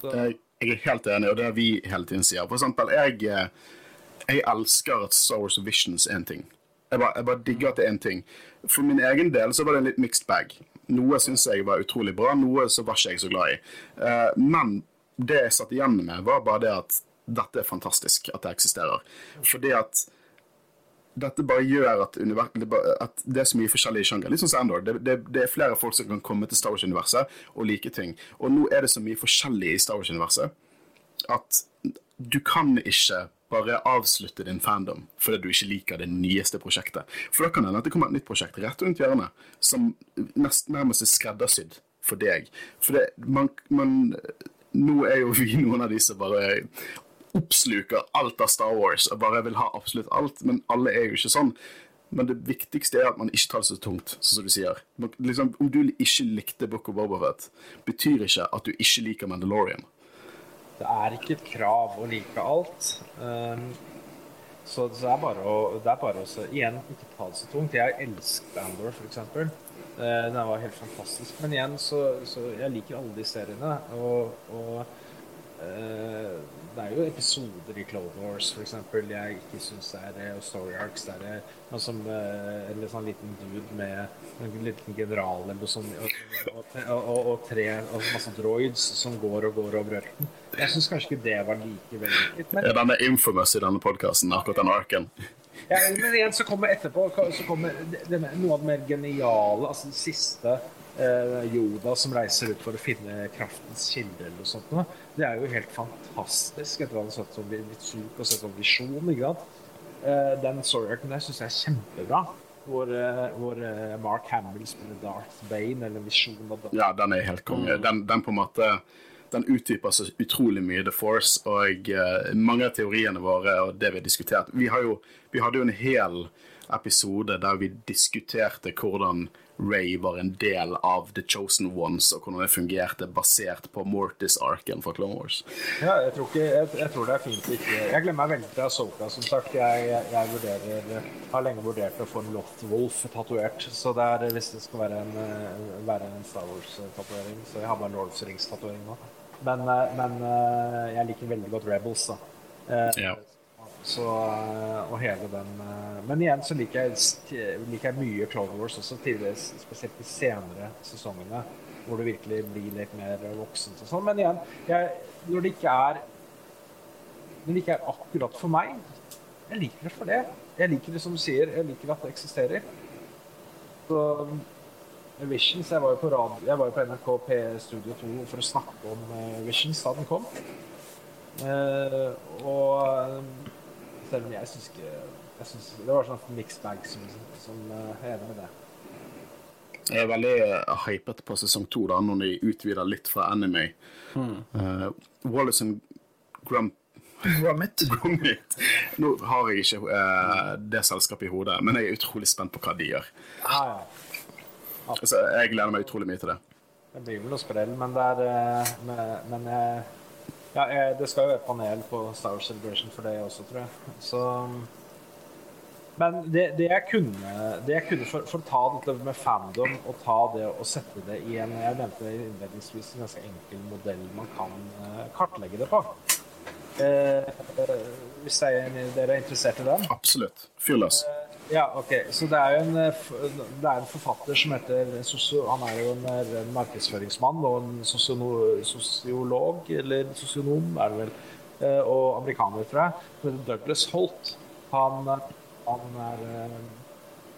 Så, Jeg, jeg er helt enig, og det er vi hele tiden sier. For eksempel, jeg, eh, jeg elsker at Star Wars Visions er en ting. Jeg bare, jeg bare digger at det er en ting. For min egen del så var det en litt mixed bag. Noe syns jeg var utrolig bra, noe så var ikke jeg så glad i. Eh, men det jeg satt igjen med, var bare det at dette er fantastisk at det eksisterer. Fordi at dette bare gjør at, at det er så mye forskjellige sjangere. Litt som Andor. Det, det, det er flere folk som kan komme til Star Wars-universet og like ting. Og nå er det så mye forskjellig i Star Wars-universet at du kan ikke bare avslutte din fandom fordi du ikke liker det nyeste prosjektet. For da kan det hende at det kommer et nytt prosjekt rett rundt hjørnet som nest, nærmest er skreddersydd for deg. For det, man, man Nå er jo vi noen av de som bare oppsluker alt av Star Wars og bare vil ha absolutt alt, men alle er jo ikke sånn. Men det viktigste er at man ikke tar det så tungt, sånn som du sier. Liksom, om du ikke likte Book of Bobafett, betyr ikke at du ikke liker Mandalorian. Det er ikke et krav å like alt. Um, så det er bare å, det er bare å igjen ikke ta det så tungt. Jeg elsket Andor, f.eks. Uh, den var helt fantastisk. Men igjen, så, så jeg liker alle de seriene. Og, og eh, det er jo episoder i Clone Wars f.eks. jeg ikke syns er det, og Story Arcs der det noe som eh, en sånn liten dude med en liten general eller sånt, og, og, og, og tre og masse droids som går og går over ørkenen. Jeg syns kanskje ikke det var like vellykket. Men Den er infamous i denne podkasten, akkurat den arken. ja, men igjen så kommer etterpå så kommer det, det, noe av det mer geniale, altså det siste eh, Yoda som reiser ut for å finne kraftens kilde eller noe sånt. Det er jo helt fantastisk etter å ha sett sånn syk og sett sånn visjon. ikke sant? Eh, den story-arken der syns jeg er kjempebra. Hvor, eh, hvor eh, Mark Hamill spiller Darth Bane, eller visjon av Darth Ja, den er helt konge. Den, den på en måte den utdyper så utrolig mye The Force, og eh, mange av teoriene våre og det vi har diskutert Vi, har jo, vi hadde jo en hel episode der vi diskuterte hvordan Ray var en del av The Chosen Ones, og hvordan det fungerte basert på Mortis-arken fra Clone Wars. Ja, jeg tror, ikke, jeg, jeg tror det er fint ikke Jeg glemmer meg veldig til Asoka, som sagt. Jeg, jeg, vurderer, har lenge vurdert å få en Loft Wolf tatovert. Så det er, hvis det skal være en, eh, være en Star Wars-tatovering Så jeg har bare en the Rings-tatovering nå. Men, eh, men eh, jeg liker veldig godt Rebels, da. Eh, Ja. Så, eh, og hele den eh, Men igjen så liker jeg, liker jeg mye Clone Wars også, tidligere, spesielt de senere sesongene. Hvor det virkelig blir litt mer voksent og sånn. Men igjen, jeg, når det ikke er Når det ikke er akkurat for meg Jeg liker det for det. Jeg liker det som du sier. Jeg liker at det eksisterer. Så Visions Jeg var jo på, radio, jeg var jo på NRK P Studio 2 for å snakke om eh, Visions da den kom. Eh, og eh, selv om jeg syns ikke jeg synes, Det var sånn mixed bag som, som eh, er enig med det. Jeg er veldig eh, hypet på sesong to, da, når de utvider litt fra anime. Uh, Wallace and Grump Gromit. Gromit. Nå har jeg ikke uh, det selskapet i hodet, men jeg er utrolig spent på hva de gjør. Ah, ja. Altså, jeg gleder meg utrolig mye til det. Det blir vel noe sprell, men det er Men, men jeg, ja, det skal jo være panel på Star Wars Celebration for det også, tror jeg. Så Men det, det jeg kunne, det jeg kunne for, for å ta dette med fandom og ta det og sette det i en Jeg nevnte innledningsvis en ganske enkel modell man kan eh, kartlegge det på. Eh, eh, hvis jeg, dere er interessert i den? Absolutt. Fyr løs. Ja, ok. Så det er jo en, eh, det er en forfatter som heter Han er jo en, eh, markedsføringsmann og en sosiolog, eller sosionom, er det vel, eh, og amerikaner, tror jeg. Douglas Holt. Han, han, er,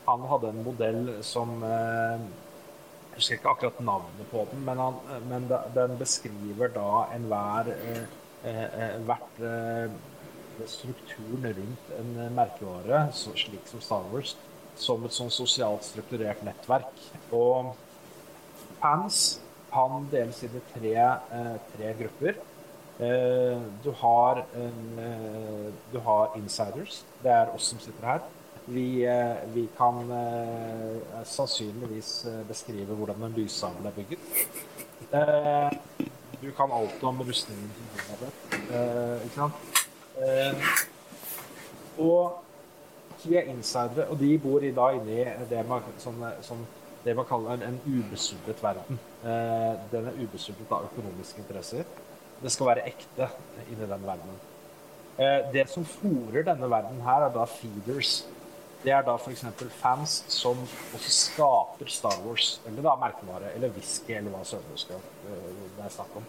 han hadde en modell som Jeg husker ikke akkurat navnet på den, men, han, men den beskriver da enhver hvert eh, strukturen rundt en eh, merkevare, slik som Star Wars, som et sånn sosialt strukturert nettverk. Og fans kan deles inn i tre, eh, tre grupper. Eh, du, har du har insiders. Det er oss som sitter her. Vi, vi kan sannsynligvis beskrive hvordan en lyssabel er bygget. Du kan alt om rustningen ikke sant? Eh, og så vi er insidere, og de bor i, da inne i det man, sånn, sånn det man kaller en, ubesudlet verden. Eh, den er ubesudlet av økonomiske interesser. Det skal være ekte inni den verdenen. Eh, det som fòrer denne verden her, er da feeders. Det er da f.eks. fans som også skaper Star Wars, eller da merkevare, eller whisky, eller hva søren det er snakk om.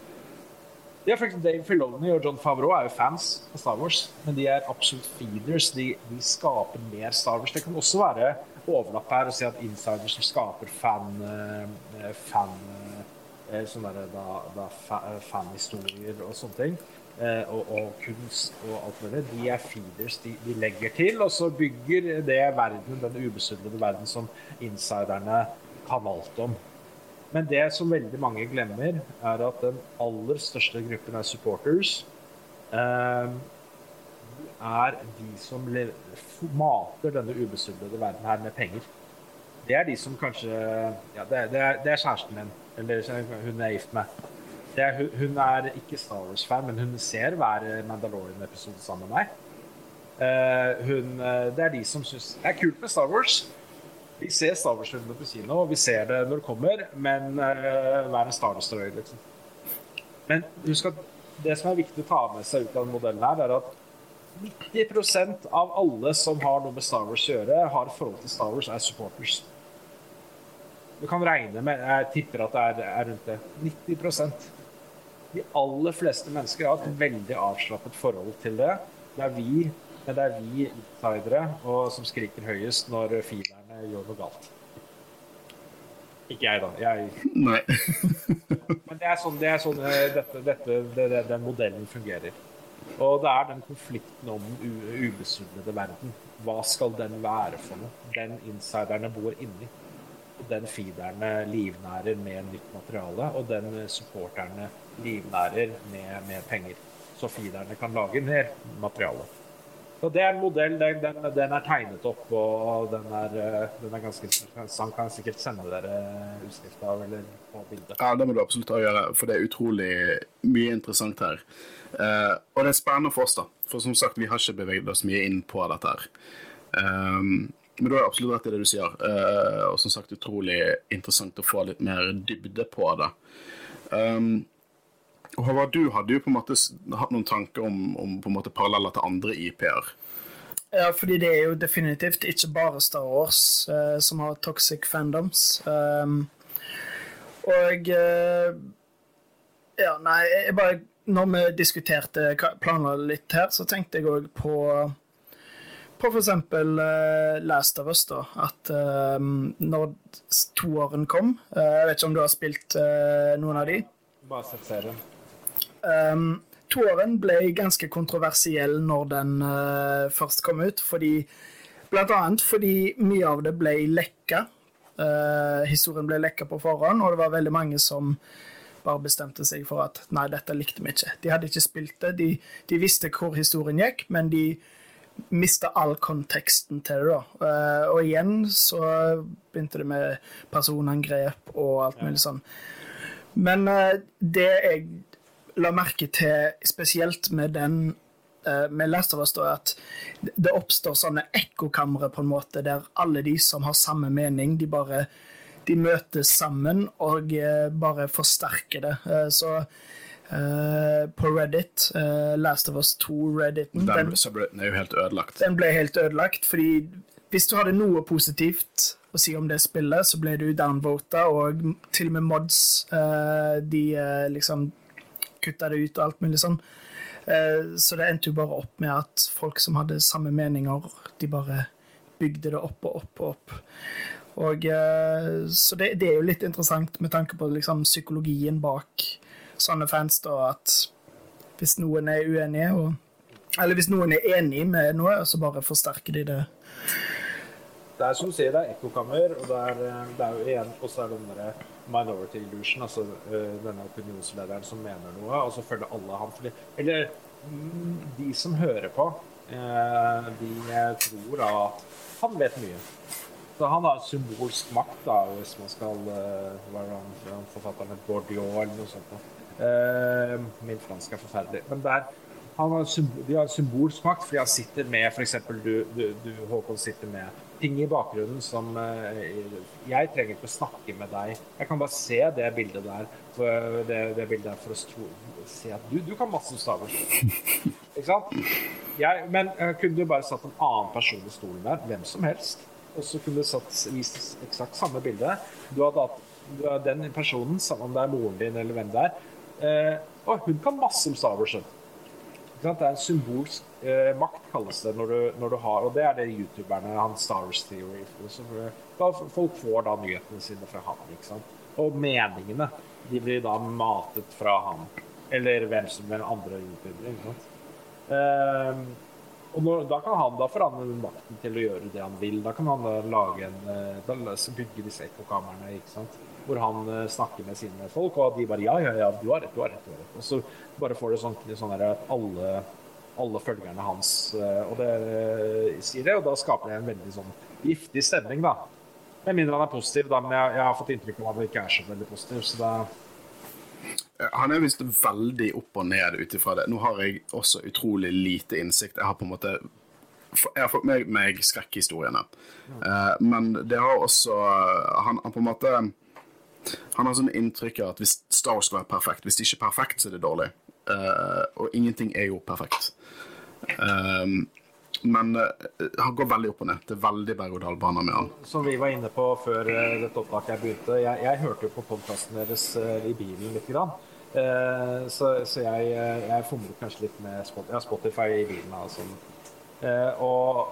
Ja, for Dave Filoni og John Favreau er jo fans av Star Wars, men de er absolutt feeders. De, de skaper mer Star Wars. Det kan også være overlapp her å si at insiders som skaper fan, eh, fan eh, sånne der, da, da, fanhistorier og sånne ting, eh, og, og, kunst og alt mulig, de er feeders. De, de, legger til, og så bygger det verden, den ubesudlede verden som insiderne kan alt om. Men det som veldig mange glemmer, er at den aller største gruppen av supporters eh, er de som mater denne ubesudlede verden her med penger. Det er de som kanskje Ja, det, det, er, det er, kjæresten min, eller hun er gift med. Er, hun er ikke Star Wars-fan, men hun ser hver Mandalorian-episode sammen med meg. Uh, hun, eh, det er de som syns det er kult med Star Wars. Vi ser Star Wars-filmene på kino, og vi ser det når det kommer, men uh, vær en Star Wars-drøy, liksom. Men husk at det som er viktig å ta med seg ut av denne modellen, her, er at 90% av alle som har noe med Star Wars å gjøre, har forhold til Star Wars, er supporters. Du kan regne med Jeg tipper at det er, er rundt det. 90% De aller fleste mennesker har et veldig avslappet forhold til det. Det er vi, men det er vi insidere og som skriker høyest når gjør noe galt. Ikke jeg, da. Jeg... Nei. Men det er sånn, det er sånn eh, dette, dette, det, den modellen fungerer. Og det er den konflikten om den ubesudlede verden. Hva skal den være for noe? Den insiderne bor inni. Og den feederne livnærer med nytt materiale, og den supporterne livnærer med, med penger. Så feederne kan lage mer materiale. Så Det er en modell. Den, den, den, er tegnet opp, og den er, eh, den er ganske interessant. Kan sikkert sende dere utskrift av eller på bildet. Ja, det må du absolutt gjøre, for det er utrolig mye interessant her. Uh, og det er spennende for oss, da. For som sagt, vi har ikke beveget oss mye inn på dette her. Um, men du har absolutt rett i det du sier. Uh, og som sagt, utrolig interessant å få litt mer dybde på det. Um, Håvard, du hadde jo på en måte hatt noen tanker om, om på en måte paralleller til andre IP-er. Ja, fordi det er jo definitivt ikke bare Star Wars eh, som har toxic fandoms. Um, og eh, Ja, nei, jeg bare Når vi diskuterte planer litt her, så tenkte jeg òg på på f.eks. Uh, Last of Us, da. At uh, når toåren kom uh, Jeg vet ikke om du har spilt uh, noen av de? Bare sett serien. Um, Toeren ble ganske kontroversiell når den uh, først kom ut, fordi Blant annet fordi mye av det ble lekka. Uh, historien ble lekka på forhånd, og det var veldig mange som bare bestemte seg for at nei, dette likte vi ikke. De hadde ikke spilt det. De, de visste hvor historien gikk, men de mista all konteksten til det. da. Uh, og igjen så begynte det med personangrep og alt mulig sånn. Men uh, det jeg la merke til spesielt med den uh, med Last of Us, da, at det oppstår sånne ekkokamre på en måte, der alle de som har samme mening, de bare de møtes sammen og uh, bare forsterker det. Uh, så på Reddit, Last of Us 2-Redditen Den, den er jo helt ødelagt. Den ble helt ødelagt, fordi hvis du hadde noe positivt å si om det spillet, så ble du downvota, og til og med mods de liksom kutta det ut og alt mulig sånn. Eh, så det endte jo bare opp med at folk som hadde samme meninger, de bare bygde det opp og opp og opp. Og, eh, så det, det, er jo litt interessant med tanke på liksom, psykologien bak sånne fans, da, at hvis noen er uenige, og, eller hvis noen er enig med noe, så bare forsterker de det. Det er som du sier, det er ekkokammer, og det er, eh, det er jo igjen også er den derre minority illusion, altså uh, denne opinionslederen som mener noe, og så følger alle han fordi Eller mm, de som hører på, uh, de tror at han vet mye. Så han har symbolsk makt, da, hvis man skal uh, Hva er det forfatteren? Bordiot eller noe sånt. Uh, min fransk er forferdelig. Men der, han har de har symbolsk makt, fordi han sitter med f.eks. Du, du, du, Håkon, sitter med ting i bakgrunnen som eh, Jeg trenger ikke å snakke med deg. Jeg kan bare se det bildet der for, det, det bildet der for å stro, se at du, du kan masse staver. Ikke sant? Jeg, men uh, kunne du bare satt en annen person i stolen der, hvem som helst, og så kunne du satt, vist eksakt samme bilde. Du hadde hatt du den personen, om det er moren din eller hvem det er, uh, og hun kan masse om Star Wars. Det er en symbolsk eh, makt, kalles det, når du, når du, har Og det er det youtuberne han Star Wars Theory så, Folk får da nyhetene sine fra han. ikke sant? Og meningene de blir da matet fra han. Eller hvem som er andre youtubere. ikke sant? Eh, og når, da kan han da forandre makten til å gjøre det han vil. Da kan han da lage en, eh, da bygge disse ekkokamrene ikke sant? hvor han uh, snakker med sine folk, og de bare ja, ja, ja, du har rett, du har rett. Du har rett. Og så bare får det sånn, sånn at alle, alle følgerne hans uh, og det uh, sier det, og da skaper det en veldig sånn giftig stemning, da. Med mindre han er positiv, da, men jeg, jeg har fått inntrykk av at han ikke er så veldig positiv. så da han er visst veldig opp og ned ut ifra det. Nå har jeg også utrolig lite innsikt. Jeg har på en måte jeg har fått med meg skrekkhistoriene. Uh, men det har også han, han, på en måte Han har sånn inntrykk av at hvis Star skal være perfekt, hvis det ikke er perfekt, så er det dårlig. Uh, og ingenting er jo perfekt. Um, men han går veldig opp og ned. Det er veldig berg-og-dal-bane med han. Som vi var inne på før dette opptaket begynte, jeg, jeg hørte jo på podkasten deres i bilen litt. Grann. så, så jeg, jeg fomlet kanskje litt med Spotify, ja, Spotify i bilen. Altså. Eh, og,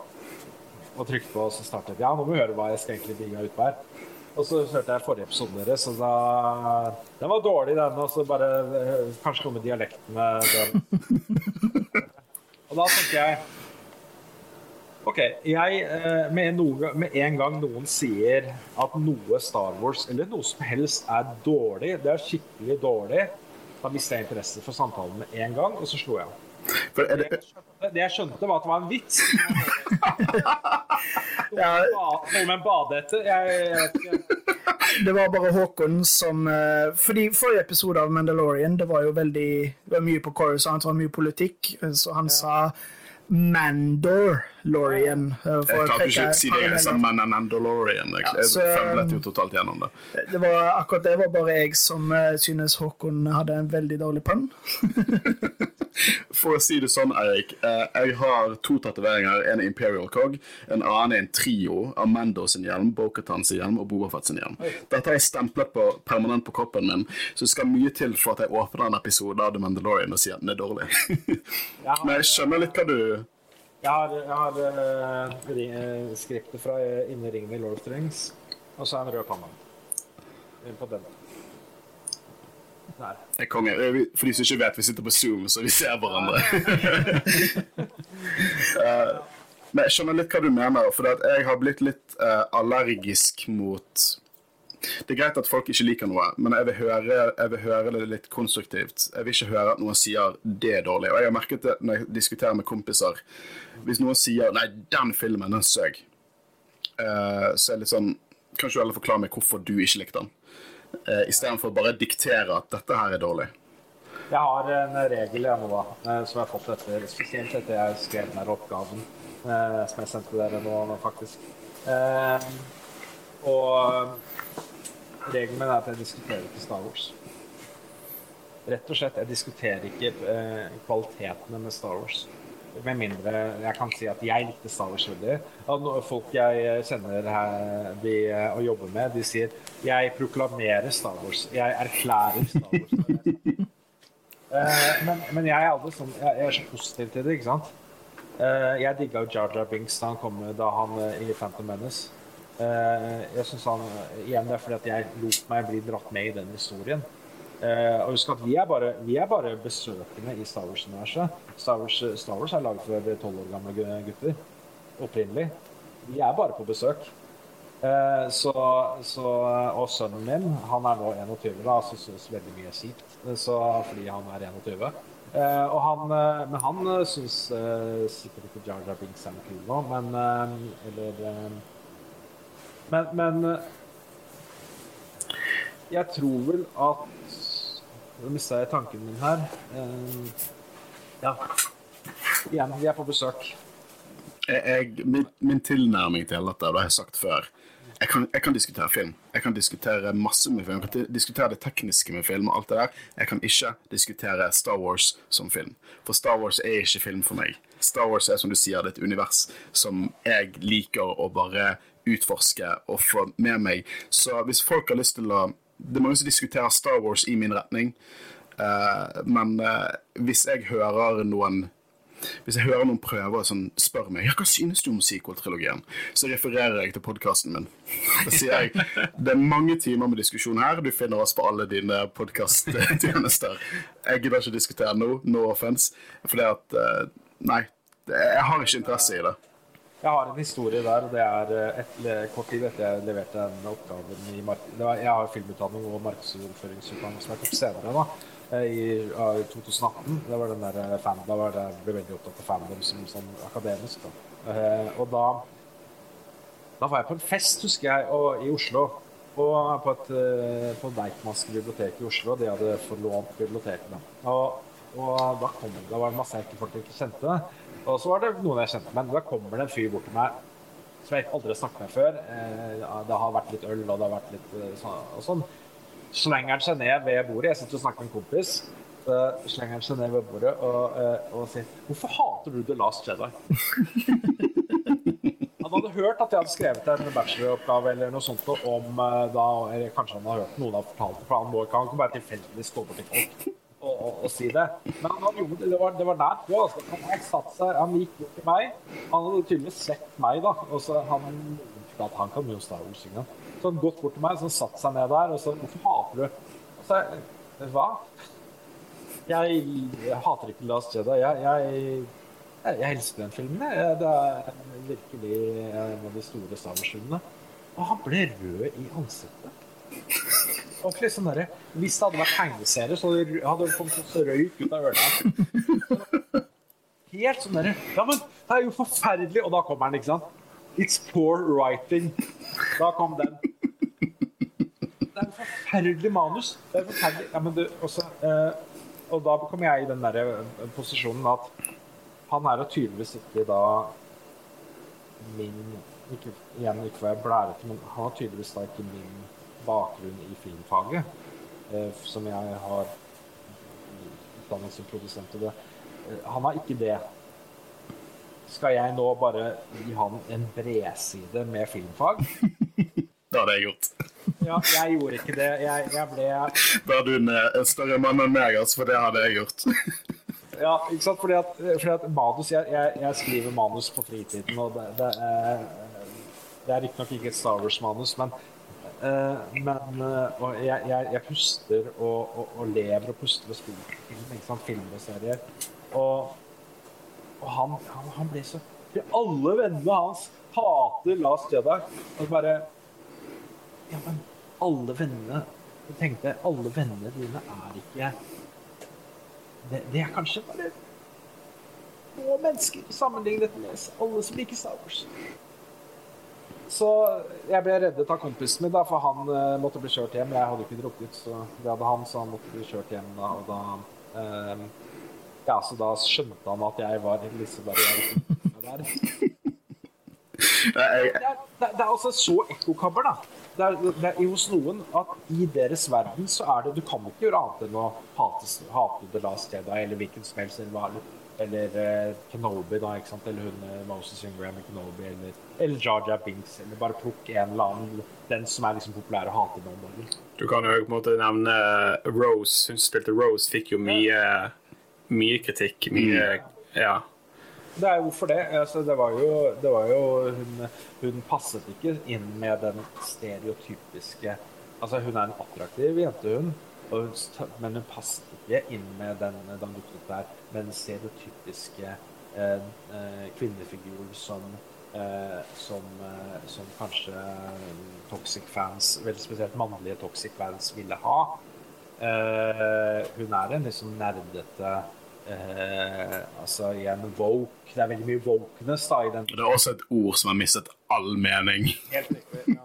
og trykte på, og så startet Ja, nå må vi høre hva jeg skal egentlig bringe ut på her. Og så hørte jeg forrige episode deres, og da Den var dårlig, den. Og så bare eh, Kanskje noe med dialekten med den. og da tenker jeg OK. Jeg, eh, med, noe, med, en gang noen sier at noe Star Wars, eller noe som helst, er dårlig, det er skikkelig dårlig, da mister jeg interesse for samtalen med en gang, og så slo jeg av. Det... det... jeg skjønte, var at det var en vits. Noe med en badehette. Det var bare Håkon som eh, Fordi Forrige episode av Mandalorian det var jo veldig det var mye på Coruscant, det var mye politikk. Så han sa Mandalorian. Jeg klarte ikke å si det jeg sa Mandalorian. Jeg, ja, så, jeg jo totalt gjennom det. det var, akkurat det var bare jeg som uh, synes Håkon hadde en veldig dårlig pønn. For å si det sånn, Eirik. Uh, jeg har to tatoveringer. En er Imperial Cog, en annen er en trio av Mando sin hjelm, Bokhatan sin hjelm og Bobafett sin hjelm. Dette har jeg stemplet på permanent på kroppen min, så det skal mye til for at jeg åpner en episode av The Mandalorian og sier at den er dårlig. Men jeg skjønner litt hva du jeg har, jeg har uh, skriptet fra Inni ringen i Lord of the Rings, og så er en rød panne. På den. Der. Konge. For de som ikke vet, vi sitter på Zoom, så vi ser hverandre. uh, men jeg skjønner litt hva du mener, for jeg har blitt litt uh, allergisk mot det er greit at folk ikke liker noe, men jeg vil, høre, jeg vil, høre, det litt konstruktivt. Jeg vil ikke høre at noen sier 'det er dårlig'. Og jeg har merket det når jeg diskuterer med kompiser. Hvis noen sier 'nei, den filmen, den søg', uh, så er det litt sånn Kan ikke du heller forklare meg hvorfor du ikke likte den? Uh, Istedenfor bare diktere at 'dette her er dårlig'. Jeg har en regel jeg nå, da, som jeg har fått etter, spesielt etter jeg skrev den oppgaven som jeg sendte dere nå, faktisk. Og regelen min er at jeg diskuterer ikke Star Wars. Rett og slett, jeg diskuterer ikke eh, kvalitetene med Star Wars. Med mindre jeg kan si at jeg likte Star Wars veldig. Folk jeg kjenner her de, eh, og jobber med, de sier 'jeg proklamerer Star Wars'. Jeg erklærer Star Wars. eh, men, men, jeg er aldri sånn jeg, er så positiv til det, ikke sant? Eh, jeg digga Jar Jar Binks da han kom da han eh, i Phantom Menace. Eh, jeg synes han, Igjen det er fordi at jeg lot meg bli dratt med i den historien. Uh, og husk at vi er bare, vi er bare besøkende i Star Wars-universet. Star, Wars, Star Wars er laget for tolv år gamle gutter. Opprinnelig. Vi er bare på besøk. Uh, så, så, og sønnen min, han er nå 21, da, så syns veldig mye kjipt fordi han er 21. Uh, han, men han syns sikkert ikke Jar Jar Binks er noe kul nå, men Eller men, men eh, jeg tror vel at Nå mista jeg tanken min her. Eh, Ja. Igjen, vi er på besøk. Jeg, jeg, min, min tilnærming til dette, det har jeg sagt før jeg kan, jeg kan, diskutere film. Jeg kan diskutere masse med film. Jeg kan diskutere det tekniske med film. og alt det der. Jeg kan ikke diskutere Star Wars som film. For Star Wars er ikke film for meg. Star Wars er som du sier, det er et univers som jeg liker å bare utforske og få med meg. Så hvis folk har lyst til å Det er mange som diskuterer Star Wars i min retning. Uh, men uh, hvis jeg hører noen hvis jeg hører noen prøve å sånn, spørre meg hva synes du om sequel-trilogien, så refererer jeg til podkasten min. Da sier jeg det er mange timer med diskusjon her. Du finner oss på alle dine podkasttjenester. Jeg gidder ikke diskutere nå, no offense, fordi at eh, Nei, jeg har ikke interesse i det. Jeg har en historie der. og det er eh, et, Kort tid etter jeg leverte den oppgaven i mark Jeg har filmutdanning og markedsføringsutdanning som er tok senere. da Eh, i, i 2018. Det var den der eh, fan, da var det, jeg ble veldig opptatt av fandom som, sånn akademisk. Da. Og da, da var jeg på en fest, husker jeg, og, i Oslo. Og på, et, på Deichmanske bibliotek i Oslo. De hadde forlånt biblioteket. Og, og da, kom, da var det masse jeg ikke kjente. Og så var det noen jeg kjente. Men da kommer det en fyr bort til meg som jeg aldri har snakket med før. Det har vært litt øl, og det har vært litt sånn. Og sånn slenger han seg ned ved bordet. Jeg sitter og snakker med en kompis. Så slenger han seg ned ved bordet og, eh, og sier 'Hvorfor hater du The Last Jedi?' han hadde hørt at jeg hadde skrevet en bacheloroppgave eller noe sånt om eh, da, Kanskje han hadde hørt noen har fortalt det, for han må ikke bare tilfeldigvis gå bort til folk og, og, si det. Men han gjorde det, var, det var nært på. Altså. Han, satt seg, han gikk bort til meg. Han hadde tydeligvis sett meg, da. Og så han, at han kan jo Star Wars engang. Så han gått bort til meg, så han satt seg ned der og så 'Hvorfor hater du?' Og så jeg Hva? Jeg, jeg hater ikke Last Jedi. Jeg, jeg, jeg elsker den filmen. Jeg. Det er virkelig en av de store Star Wars-filmene. Og han ble rød i ansiktet. Ordentlig sånn derre Hvis det hadde vært tegneserie, så hadde det kommet så røyk ut av ørene. Helt sånn derre Ja, men det er jo forferdelig! Og da kommer han, ikke sant? It's poor writing. Da kom den det er en forferdelig manus. Det er forferdelig. Ja, men du, også, eh, og da kommer jeg i den der eh, posisjonen at han er jo tydeligvis ikke da min ikke, Igjen ikke være blærete, men han har tydeligvis da ikke min bakgrunn i filmfaget, eh, som jeg har utdanning som produsent. Og det. Eh, han har ikke det. Skal jeg nå bare gi han en bredside med filmfag? Det hadde jeg gjort. Ja, jeg gjorde ikke det. Jeg, jeg ble Da er du en, en større mann enn meg, altså, for det hadde jeg gjort. ja, ikke sant? Fordi at, fordi at manus jeg, jeg, jeg, skriver manus på fritiden, og det, det er, det er riktignok ikke et Star Wars-manus, men, men uh, og jeg, jeg, puster og, og, og, lever og puster og spiller film, ikke sant? film og serier. Og, og han, han, han blir så Alle vennene hans hater Last Jedi. Og bare ja, men alle vennene Jeg tenkte alle vennene dine er ikke Det, det er kanskje bare få mennesker sammenlignet med alle som liker Star Wars. Så jeg ble reddet av kompisen min, da, for han uh, måtte bli kjørt hjem. Jeg hadde ikke drukket, så det hadde han, så han måtte bli kjørt hjem da. Og da uh, Ja, så da skjønte han at jeg var liksom der. Det er, det, er altså så ekkokammer, da. Det er, det er hos noen at i deres verden så er det Du kan ikke gjøre annet enn å hate, hate The Last Jedi eller hvilken som helst. Eller, eller uh, Kenobi, da, ikke sant? eller hun uh, Moses Ingram i Kenobi. Eller, eller Jar Binks. Eller bare plukk en eller annen den som er liksom populær å hate noen dager. Du kan jo på en måte nevne Rose. Hun spilte Rose, fikk jo mye, mye kritikk. Mye, ja det er hvorfor det. Altså, det var jo, det var jo hun, hun, passet ikke inn med den stereotypiske Altså, hun er en attraktiv jente, hun. Hun, men hun passet ikke inn med den, den der, men se det typiske eh, kvinnefiguren som eh, som, eh, som, kanskje toxic fans, veldig spesielt mannlige toxic fans, ville ha. Eh, hun er en liksom nerdete eh, altså igjen woke. Det er veldig mye wokeness da i den. Det er også et ord som har mistet all mening. Helt riktig.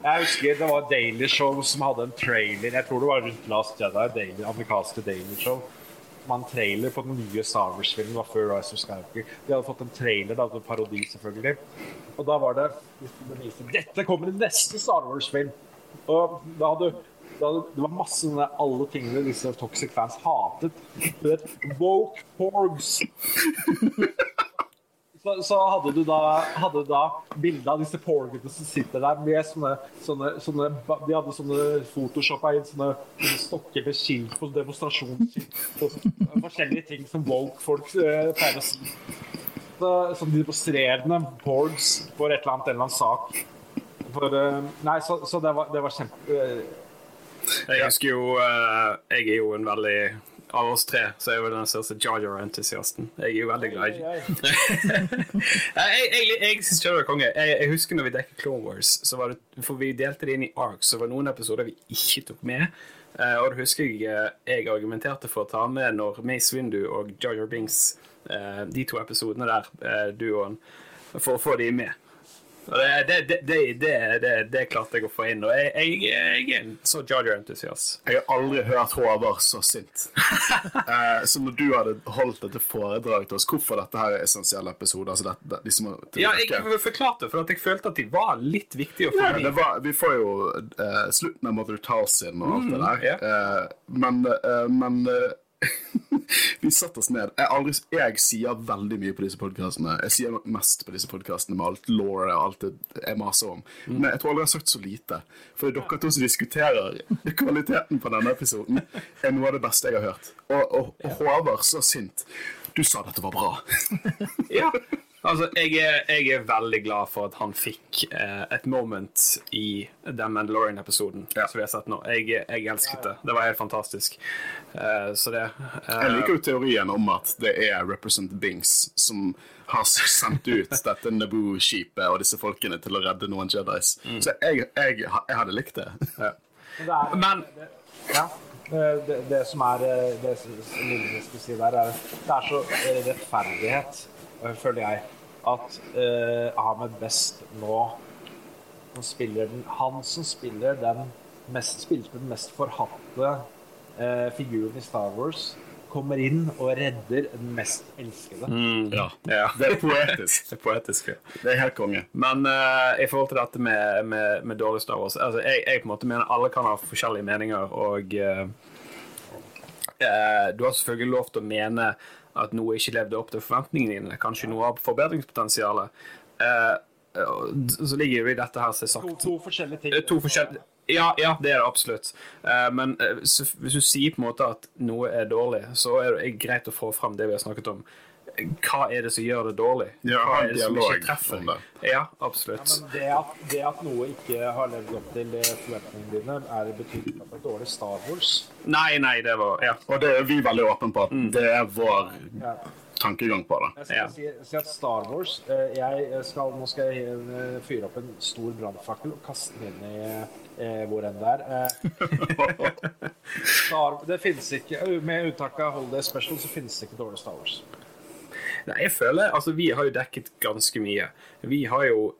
Jeg husker det var Daily Show som hadde en trailer. Jeg tror det var rundt Last Jedi, Daily, amerikanske Daily Show. man en trailer på den nye Star Wars-filmen. Var før Rise of Skywalker. De hadde fått en trailer, da, en parodi selvfølgelig. Og da var det Dette kommer i neste Star Wars-film! Og hadde, da hadde Det var masse sånne alle tingene disse toxic fans hatet. Du vet, Woke porgs. Så, så hadde du da, hadde da bilde av disse porgene som sitter der med sånne, sånne, sånne De hadde sånne photoshoppa inn sånne, sånne stokker med skilt på demonstrasjonsskilt forskjellige ting som woke-folk eh, pleier å si. Så, som demonstrerende porgs for et eller annet eller annen sak. For, eh, nei, så, så, det var, var kjempe... Eh, jeg husker jo Jeg er jo en veldig av oss tre så er jeg den største Jar Jar-entusiasten. Jeg er jo veldig glad i Jeg, jeg, jeg syns Jar er konge. Jeg, jeg, husker når vi dekket Clone Wars, så var det, for vi delte det inn i arcs, så var det noen episoder vi ikke tok med. Uh, og det husker jeg eh, jeg argumenterte for å ta med når Mace Windu og Jar Jar uh, de to episodene der, duoen, for å få de med. Det, det, det, det, klarte jeg å få inn. Og jeg, jeg, jeg er en så Jarger-entusiast. Jeg har aldri hørt Håvard så sint. eh, så når du hadde holdt dette foredraget til oss, hvorfor dette her er essensielle episoder altså dette, de som Ja, jeg forklarte for at jeg følte at de var litt viktige å få ja, var, Vi får jo eh, slutten av Mother Tarsin og alt det mm, der, mm, yeah. eh, men, eh, men eh, vi satte oss ned. Jeg, aldri, jeg, sier veldig mye på disse podkastene. Jeg sier mest på disse podkastene med alt law og alt det jeg maser om. Mm. Men jeg tror aldri jeg har sagt så lite. For dere to som diskuterer kvaliteten på denne episoden, er noe av det beste jeg har hørt. Og, og, og Håvard, så sint. Du sa dette var bra. ja Altså, jeg er, jeg er, veldig glad for at han fikk eh, et moment i den Mandalorian-episoden ja. som vi har sett nå. Jeg, jeg, elsket det. Det var helt fantastisk. Eh, så det eh, Jeg liker jo teorien om at det er Represent Bings som har sendt ut dette Naboo-skipet og disse folkene til å redde noen Jedis. Mm. Så jeg, jeg, hadde likt det. Ja. Men ja. Det, det, som er det Lille skal si der, er det er så rettferdighet føler jeg, at uh, Ahmed Best nå han, spiller den, han som spiller den mest, spilte den mest forhatte uh, figuren i Star Wars, kommer inn og redder den mest elskede. Mm, ja. ja. Det er poetisk. det er poetisk, ja. Det er helt konge. Men uh, i forhold til dette med, med, med dårlig Star Wars altså, jeg, jeg, på en måte mener alle kan ha forskjellige meninger, og uh, uh, du har selvfølgelig lov til å mene at noe ikke levde opp til forventningene dine. Kanskje noe av forbedringspotensialet. Eh, så ligger jo i dette her som sagt To, to forskjellige ting. Eh, to forskjellige, ja, ja, det er det absolutt. Eh, men eh, hvis du sier på en måte at noe er dårlig, så er det greit å få fram det vi har snakket om hva er det som gjør det dårlig? Ja, hva er det som ikke treffer? Ja, absolutt. Ja, det, at, det, at, noe ikke har levd opp til forventningene dine, er betydelig at det er dårlig Star Wars? Nei, nei, det var ja. Og det er vi veldig åpne på. Mm. Det er vår ja. tankegang på det. Jeg skal ja. si, si, at Star Wars eh, jeg skal, Nå skal jeg eh, fyre opp en stor brannfakkel og kaste den inn i eh, hvor enn det er. Eh, Star, det finnes ikke, Med unntak av Holiday Special så finnes det ikke dårlig Star Wars. Nei, jeg føler Altså, vi har jo dekket ganske mye. Vi har jo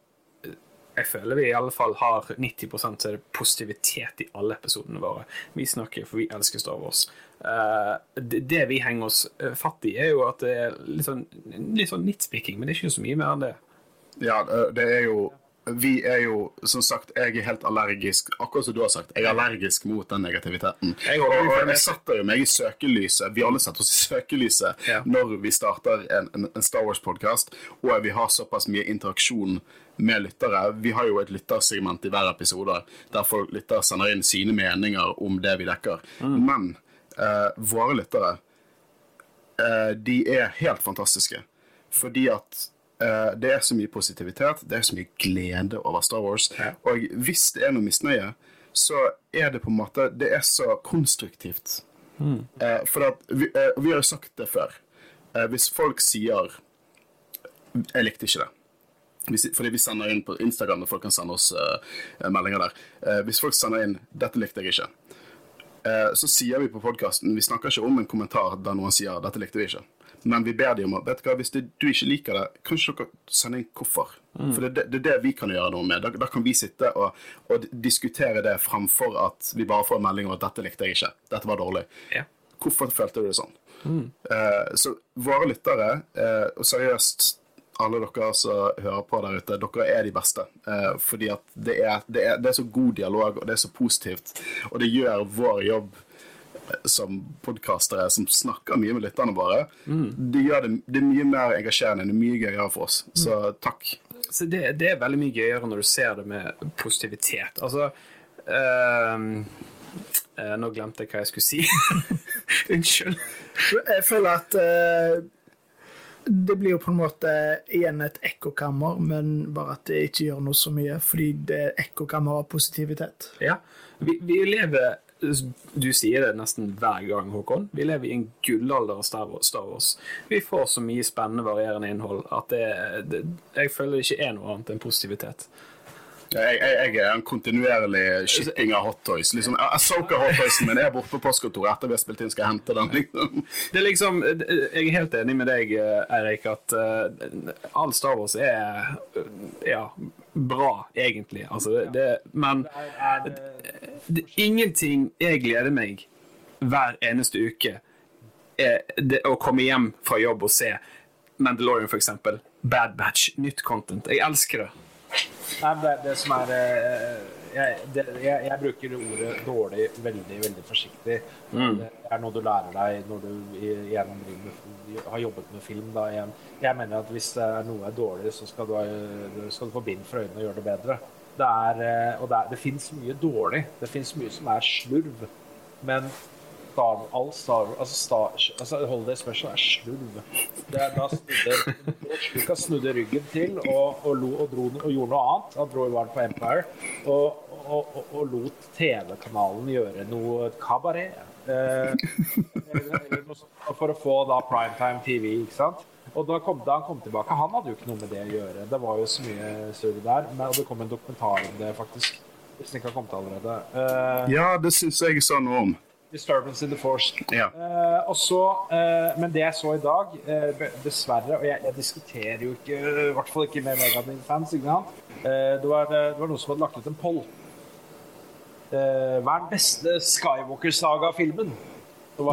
jeg føler vi i alle fall har 90 så er det positivitet i alle episodene våre. Vi snakker for vi elsker Star Wars. Det, det, vi henger oss eh, fatt i, er jo at det er litt sånn, litt sånn nitspicking, men det er ikke så mye mer enn det. Ja, det er jo vi er jo, som sagt, jeg er helt allergisk akkurat som du har sagt, jeg er allergisk mot den negativiteten. Jeg, og, og jeg setter jo meg i søkelyset, vi alle setter oss i søkelyset ja. når vi starter en, en, Star Wars-podkast, og vi har såpass mye interaksjon med lyttere. Vi har jo et lyttersegment i hver episode der folk lytter sender inn sine meninger om det vi dekker. Mm. Men eh, våre lyttere, eh, de er helt fantastiske. Fordi at Uh, det er så mye positivitet, det er så mye glede over Star Wars. Ja. Og hvis det er noe misnøye, så er det på en måte Det er så konstruktivt. Mm. Uh, for at vi, uh, vi, har jo sagt det før. hvis folk sier 'Jeg likte ikke det', fordi vi sender inn på Instagram, og folk kan sende oss meldinger der. hvis folk sender inn 'Dette likte jeg ikke', så sier vi på podkasten Vi snakker ikke om en kommentar der noen sier 'Dette likte vi ikke'. Men vi ber dem om å, vet du hva, hvis det, du ikke liker det, kanskje dere sender inn hvorfor. Mm. For det, er det vi kan gjøre noe med. Da, da kan vi sitte og, og, diskutere det framfor at vi bare får en melding om at 'dette likte jeg ikke', 'dette var dårlig'. Ja. Hvorfor følte du det sånn? Eh, så våre lyttere, eh, og seriøst alle dere som hører på der ute, dere er de beste. Eh, fordi at det er, det, er, det er så god dialog, og det er så positivt. Og det gjør vår jobb som podkastere som snakker mye med lytterne våre, det, gjør det, det er mye mer engasjerende. Det er mye gøyere for oss. Så takk. Så det, det er veldig mye gøyere når du ser det med positivitet. Altså øh, øh, Nå glemte jeg hva jeg skulle si. Unnskyld. Jeg føler at øh, det blir jo på en måte igjen et ekkokammer, men bare at det ikke gjør noe så mye, fordi det er ekkokammer av positivitet. Ja. Vi, vi lever Du sier det nesten hver gang, Håkon. Vi lever i en gullalder av Star Wars. Vi får så mye spennende, varierende innhold at det, det, jeg føler det ikke er noe annet enn positivitet. Jeg, jeg, jeg er en kontinuerlig shipping av hottoys. Liksom, Asoka-hottoysen min er borte på postkontoret etter vi har spilt inn, skal jeg hente den. Liksom. Det er liksom, Jeg er helt enig med deg, Eirik, at uh, all Star Wars er uh, ja, bra, egentlig. Altså, det, det, men det, ingenting jeg gleder meg hver eneste uke, er å komme hjem fra jobb og se Mandalorian, for eksempel. Bad Batch, nytt content. Jeg elsker det. Nei, det, det som er eh, jeg, det, jeg, jeg bruker ordet dårlig veldig veldig forsiktig. Mm. Det er noe du lærer deg når du gjennom livet har jobbet med film. Da. Jeg, jeg mener at hvis noe er dårlig, så skal du, skal du få bind for øynene og gjøre det bedre. Det er, eh, og det, er, det fins mye dårlig. Det fins mye som er slurv. Men Star, all Star, altså Star, altså Holiday Special er slurv. Det er, da snudde Lucas snudde ryggen til og, og, lo, og, dro, og gjorde noe annet. Han dro i varen på Empire og, og, lot TV-kanalen gjøre noe kabaret. Eh, sånt, for å få da primetime TV, ikke sant. Og da, kom, da han kom tilbake, han hadde jo ikke noe med det å gjøre. Det var jo så mye surr der. Men, det kom en dokumentar om det, faktisk. Hvis den ikke har kommet allerede. Uh, Ja, det syns jeg sa noe om. Disturbance in the Force. Ja. Eh, og så, eh, men det jeg så i dag, eh, dessverre Og jeg, jeg diskuterer jo ikke, i hvert fall ikke med Megadin-fans. Eh, det, var, det var noen som hadde lagt ut en poll. Eh, hva er den beste Skywalker-saga-filmen?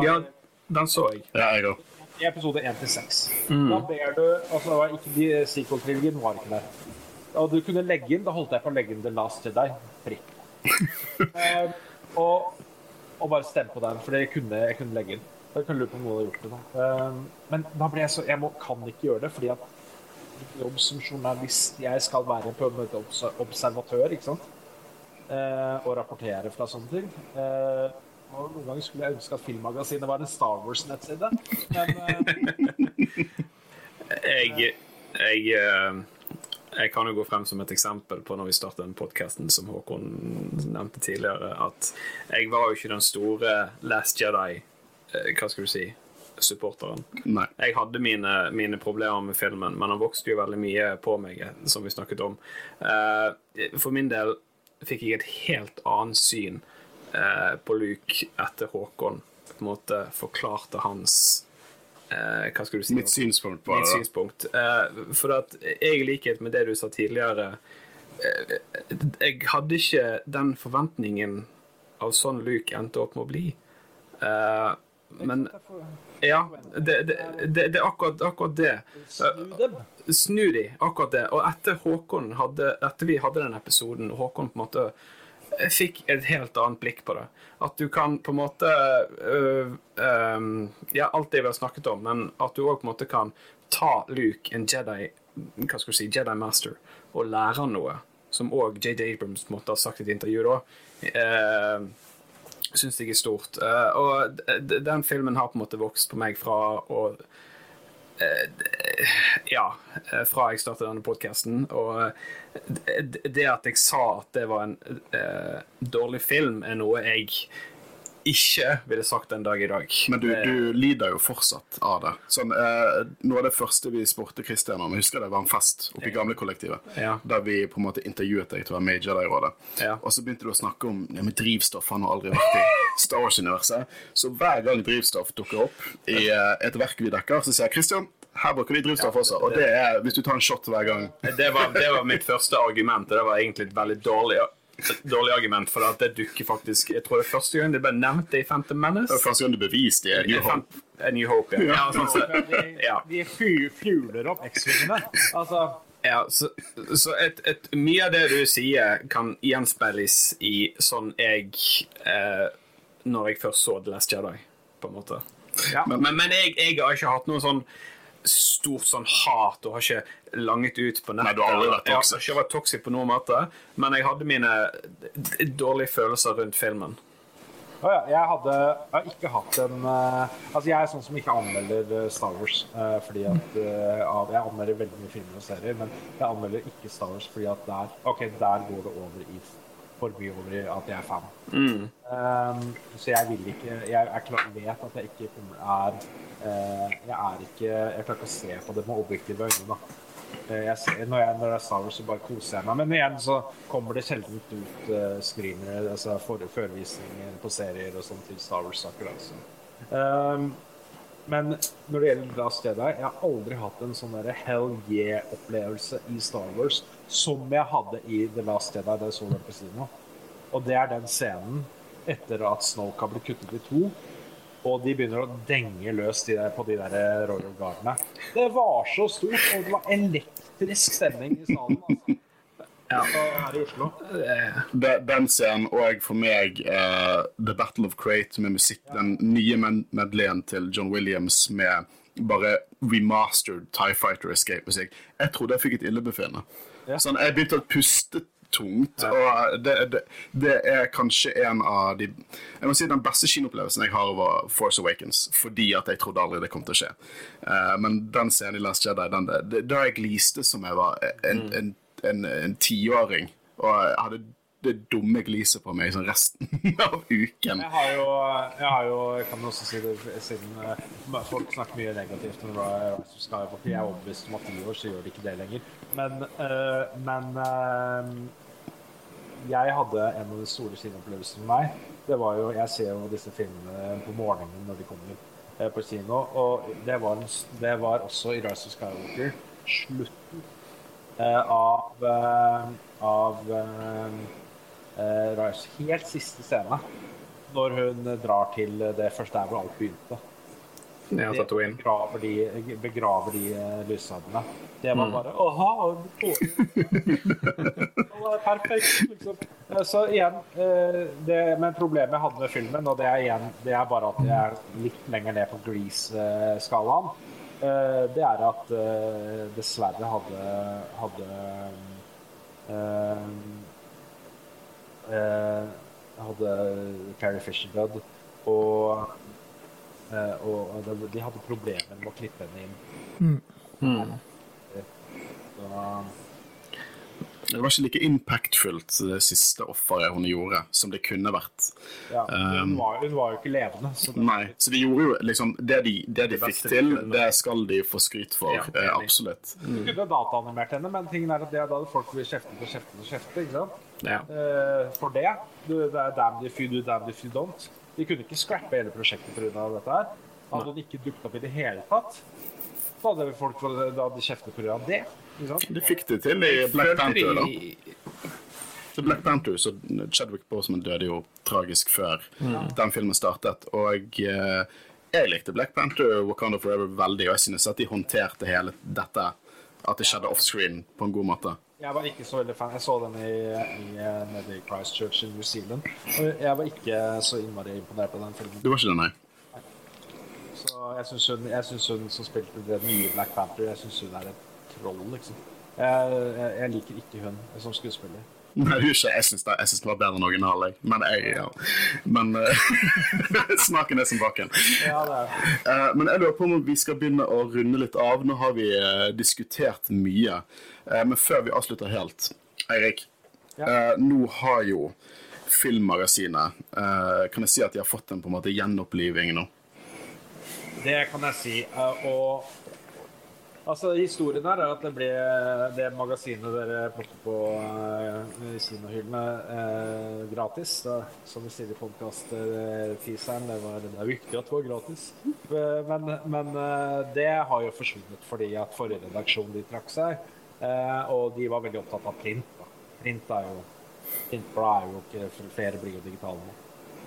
Ja, den så jeg. Ja, jeg òg. i episode 1 til 6. Da ber du altså det var ikke de sequel-trilogien var ikke der. Og du kunne legge inn Da holdt jeg på å legge inn The Last Jedi. Prikk. Eh, og, og bare stemme på den, for det kunne, jeg kunne legge inn. Jeg kunne lure på om noen hadde gjort det. Da. Eh, men da ble jeg så Jeg må, kan ikke gjøre det, fordi at jobb som journalist Jeg skal være på en måte observatør, ikke sant? Eh, og rapportere fra sånne ting. Eh, og noen ganger skulle jeg ønske at Filmmagasinet var en Star Wars-nettside. Men jeg, jeg, jeg kan jo gå frem som et eksempel på når vi startet den podcasten som Håkon nevnte tidligere, at jeg var jo ikke den store Last Jedi, eh, hva skal du si, supporteren. Nei. Jeg hadde mine, mine problemer med filmen, men han vokste jo veldig mye på meg, som vi snakket om. Eh, For min del fikk jeg et helt annet syn eh, på Luke etter Håkon på en måte forklarte hans eh, Hva skal du si? Mitt synspunkt på Mitt det. synspunkt. Eh, for at jeg, i likhet med det du sa tidligere eh, Jeg hadde ikke den forventningen av sånn Luke endte opp med å bli. Eh, men ja, det, det, det, det er akkurat, akkurat det. snu dem. Snu de, akkurat det. Og etter Håkon hadde, etter vi hadde den episoden, og Håkon på en måte jeg fikk et helt annet blikk på det. At du kan på en måte øh, øh, Ja, alt det vi har snakket om, men at du òg på en måte kan ta Luke, en Jedi hva skal du si, Jedi Master, og lære han noe. Som òg JJ Abrams måte har sagt i et intervju. da. Øh, Syns jeg er stort. Eh, og den filmen har på en måte vokst på meg fra å ja, eh, fra jeg startet denne podkasten. Og eh, det at jeg sa at det var en eh, dårlig film, er noe jeg ikke ville sagt den dag i dag. Men du, du lider jo fortsatt av det. Sånn, eh, noe av det første vi spurte Christian om, jeg husker det var en fest oppe i gamlekollektivet, Ja. der vi på en måte intervjuet deg til å være major der i Jedi-rådet. Ja. Og så begynte du å snakke om ja, med drivstoff. Han har aldri vært i Star Wars-universet. Så hver gang drivstoff dukker opp i eh, et verk vi dekker, så sier jeg Christian, her bruker vi drivstoff også. Og det er hvis du tar en shot hver gang. Det var, det var mitt første argument, og det var egentlig et veldig dårlig dårlig argument, for det dukker faktisk Jeg tror det er første gang det ble nevnt det i Phantom Menace. Det er første gang det beviste det i New Hope. A New Hope, ja. ja, sånn, så, De, ja. de fy- fugler opp X-Wingene. Altså ja så, så et, et, mye av det du sier, kan gjenspeiles i sånn jeg eh, Når jeg først så The Last Jedi, på en måte. Ja. Men, men jeg, jeg har ikke hatt noe sånn stort sånn hat og har ikke langet ut på nettet. Nei, du har aldri vært Jeg har ikke vært toxic på noen måte, men jeg hadde mine dårlige følelser rundt filmen. Å ja, jeg, hadde, jeg har ikke hatt en uh, Altså, jeg er sånn som ikke anmelder eh, Star Wars. Uh, fordi at uh, Jeg anmelder veldig mye filmer og serier, men jeg anmelder ikke Star Wars fordi at der Ok, der går det over i for mye over i at jeg er fan. Um, så jeg vil ikke Jeg er klar, vet at jeg ikke er Jeg er ikke Jeg klarer ikke å se på det med objektive øyne. Eh, Jeg ser, når, jeg, når det er Star Wars, så bare koser jeg meg. Men igjen så kommer det sjelden ut uh, screenere, altså for, på serier og sånn til Star Wars-saker. Altså. Um, men når det gjelder Last Jedi, jeg har aldri hatt en sånn der hell yeah-opplevelse i Star Wars som jeg hadde i The Last Jedi da jeg så den på kino. Og det er den scenen etter at Snoke har blitt kuttet i to. Og de begynner å denge løs de der, på de der Royal Gardene. Det var så stort, og det var elektrisk stemning i salen. Altså. Ja. Her i Oslo. Eh, Den scenen, og for meg uh, The Battle of Crate med musikk, den nye med- medleyen til John Williams med bare remastered TIE Fighter Escape-musikk. Jeg trodde jeg fikk et illebefinnende. Ja. Sånn, jeg begynte å puste tungt, og det, det, det er kanskje en av de Jeg må si den beste kinoopplevelsen jeg har, var Force Awakens, fordi at jeg trodde aldri det kom til å skje. Uh, men den scenen i Last Jedi, den, det, da jeg gliste som jeg var en, en, en, en tiåring, og jeg hadde det dumme gliset på meg sånn resten av uken. Jeg har jo, jeg har jo kan også si det siden eh, folk snakker mye negativt om Rise of Skywalker. Jeg er overbevist om at ti år så gjør de ikke det lenger. Men, eh, men eh, jeg hadde en av de store kinoopplevelsene for meg. Det var jo, Jeg ser jo disse filmene på morgenen når de kommer eh, på kino. Og det var, det var også i Rise of Skywalker slutten av, av eh, eh, Helt siste scene. Når hun drar til det første der hvor alt begynte. ja, Tatooine. Begraver de, begraver de eh, lyssabene. Det var bare Åha! Det var perfekt, liksom. Eh, Så igjen det, Men problemet jeg hadde med filmen, og det er igjen Det er bare at jeg er litt lenger ned på Grease-skalaen, det er at dessverre hadde hadde hadde Carrie Fisher dødd, og Eh, og de hadde problemer med å klippe henne inn. Så, Det var ikke like impactfullt det siste offeret hun gjorde, som det kunne vært. ja, hun, var, hun var jo ikke levende. Så det, Nei, så de gjorde jo liksom Det de, det de Det fikk til, det skal de få skryt for. Ja, absolutt. Mm. Du kunne dataanimert henne, men tingen er at det, da hadde folk blir kjeftet og kjeftet og kjeftet. ikke sant? Ja. Uh, for det. Du, det er damn if you do, damn if you don't. De kunne ikke scrappe hele prosjektet pga. dette her. Hadde hun ikke dukket opp i det hele tatt, så hadde folk da hadde de kjeftet pga. det. De fikk det til i Black Panther. da. Så Black Panther, så Chadwick Boseman døde jo tragisk før den filmen startet. Og eh, jeg likte Black Panther og Wakanda Forever veldig, og jeg synes at de håndterte hele dette, at det skjedde offscreen, på en god måte. Jeg var ikke så veldig fan. Jeg så den i, i, eh, nede i Christchurch i New Zealand. Og jeg var ikke så innmari imponert av den filmen. Du var ikke det, nei? Så jeg syns hun, synes hun som spilte det nye Black Panther, jeg syns hun er et troll, liksom. Jeg, jeg, jeg liker ikke hun som skuespiller. Nei, du ikke. Jeg syns det, det var bedre enn originalen. jeg. Men jeg, ja. Men uh, smaken er som baken. Ja, det Eh, men jeg lurer på om vi skal begynne å runde litt av. Nå har vi uh, diskutert mye. Eh, men før vi avslutter helt, Eirik. Ja. eh, nå har jo Filmmagasinet eh, Kan jeg si at de har fått en på en måte gjenoppliving nå? Det kan jeg si. Og altså, historien her er at det ble det magasinet dere plukker på uh, kinohyllene eh, gratis. Da, som vi sier i podkast-teaseren, det, var- det er viktig at det var gratis. Eh, Men, men eh, det har jo forsvunnet fordi at forrige redaksjon de trakk seg. eh, og de var veldig opptatt av print. Da. Print er jo printblad er jo ikke flere blir jo digitale.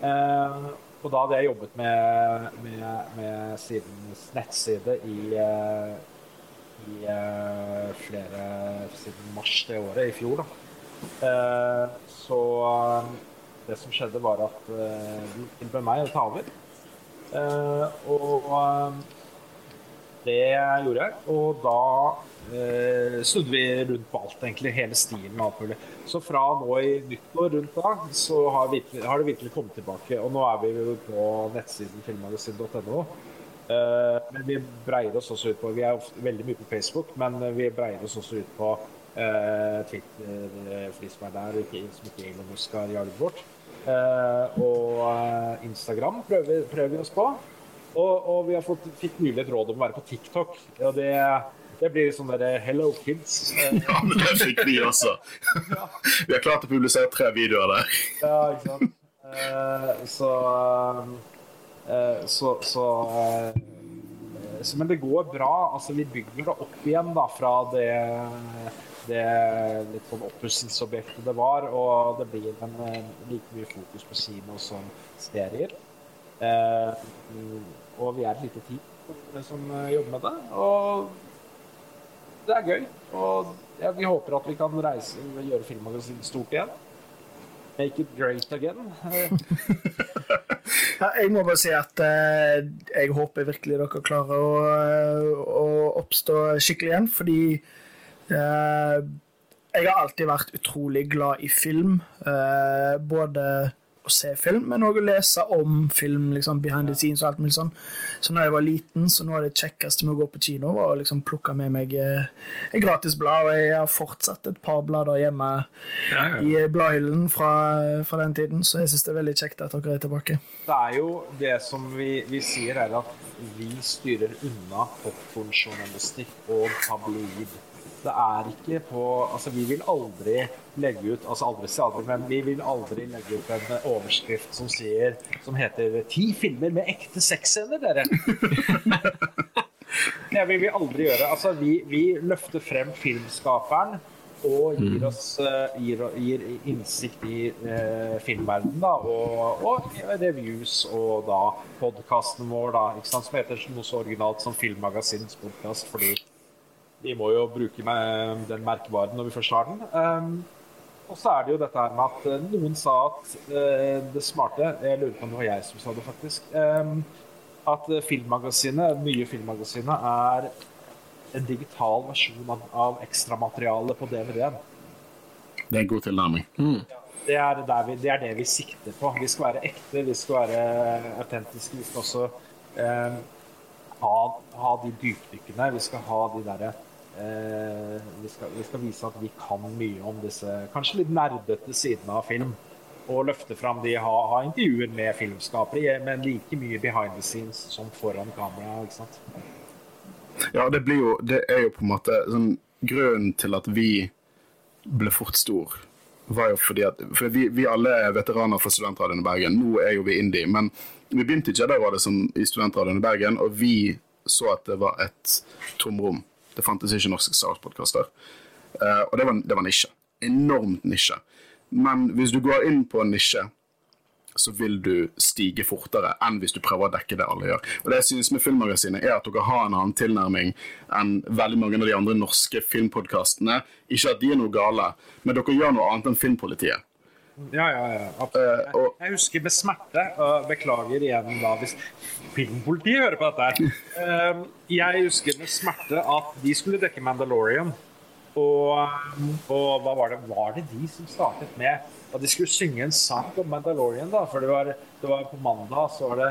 Eh, og da hadde jeg jobbet med, med, med sidens nettside i, eh, i eh, flere siden mars det året, i fjor, da. Eh, så eh, det som skjedde, var at de tilbød meg å ta over. Og det gjorde jeg. Og da eh, snudde vi rundt på alt, egentlig. Hele stilen og alt mulig. Så fra nå i nyttår rundt da, så har, virkelig, har det virkelig kommet tilbake. Og nå er vi jo på nettsiden filmmagasin.no. Eh, men vi breier oss også ut på Vi er veldig mye på Facebook, men vi breier oss også ut på eh, Twitter, eh, for de som er der, ikke, som ikke Elon Musk har jaget bort. Eh, og eh, Instagram prøver, prøver vi oss på. Og, og vi har fått, fikk nylig et råd om å være på TikTok. Og det, det blir sånn derre Hello kids. Eh, Ja, men det fikk vi også. Vi har klart å publisere tre videoer der. Ja, ikke sant. Eh, så eh, Så, så, eh, så Men det går bra. Altså, vi bygger det opp igjen da, fra det, det litt sånn oppussingsobjektet det var, og det blir en, eh, like mye fokus på kino som serier. Eh, og vi er et lite team som eh, jobber med det. Og det er gøy. Og ja, vi håper at vi kan reise gjøre filmmagasinet stort igjen. Make it great again. Jeg må bare si at eh, jeg håper virkelig dere klarer å, eh, å oppstå skikkelig igjen, fordi eh, jeg har alltid vært utrolig glad i film. Både å se film, men òg å lese om film, liksom behind the scenes og alt mulig sånn. Så når jeg var liten, så noe av det kjekkeste med å gå på kino, var å liksom plukke med meg eh, et gratis blad, og jeg har fortsatt et par blader hjemme i bladhyllen fra, fra den tiden, så jeg syns det er veldig kjekt at dere er tilbake. Det er jo det som vi, vi sier, er at vi styrer unna popkornjournalistikk og tabloid. Det er ikke på Altså, vi vil aldri legge ut Altså aldri si aldri, men vi vil aldri legge ut en overskrift som sier Som heter 'Ti filmer med ekte sexscener', dere. Det vil vi aldri gjøre. Altså, vi, vi løfter frem filmskaperen og gir oss eh, gir, gir innsikt i eh, filmverdenen, da, og, og reviews og da podkasten vår, da, som heter noe så originalt som Filmmagasinets podkast, fordi vi må jo bruke med den merkevaren når vi først har den. Um, og så er det jo dette her med at eh, noen sa at eh, det smarte Jeg lurer på om det var jeg som sa det, faktisk. Um, at eh, filmmagasinet, nye filmmagasinet er en digital versjon av, av ekstramaterialet på DVD-en. Det er en god tilnærming. Det er, der vi, det er det vi sikter på. Vi skal være ekte, vi skal være autentiske. Vi skal også eh, ha, ha de dypdykkene. Vi skal ha de derre vi, skal, vi skal vise at vi kan mye om disse kanskje litt nerdete sidene av film. Og løfte fram de, ha, ha intervjuer med filmskapere, men like mye behind the scenes som foran kamera. ikke sant? Ja, det blir jo Det er jo på en måte sånn Grunnen til at vi ble fort stor, var jo fordi at For vi, vi alle er veteraner for Studentradioen i Bergen. Nå er jo vi indie, men vi begynte i Jedi-rådet som i Studentradioen i Bergen, og vi så at det var et tomrom. Det fantes ikke norske Star Wars-podkaster. Eh, og det var, det var nisje. Enormt nisje. Men hvis du går inn på en nisje så vil du stige fortere enn hvis du prøver å dekke det alle gjør. Og det jeg synes med Filmmagasinet er at dere har en annen tilnærming enn veldig mange av de andre norske filmpodkastene. Ikke at de er noe gale, men dere gjør noe annet enn Filmpolitiet. Ja, ja, ja. Absolutt. Eh, Jeg husker med smerte, og beklager igjen da hvis filmpolitiet hører på dette her. Eh, Jeg husker med smerte at de skulle dekke Mandalorian. Og, og hva var det Var det de som startet med at de skulle synge en sang om Mandalorian? da? For det var, det var på mandag så var det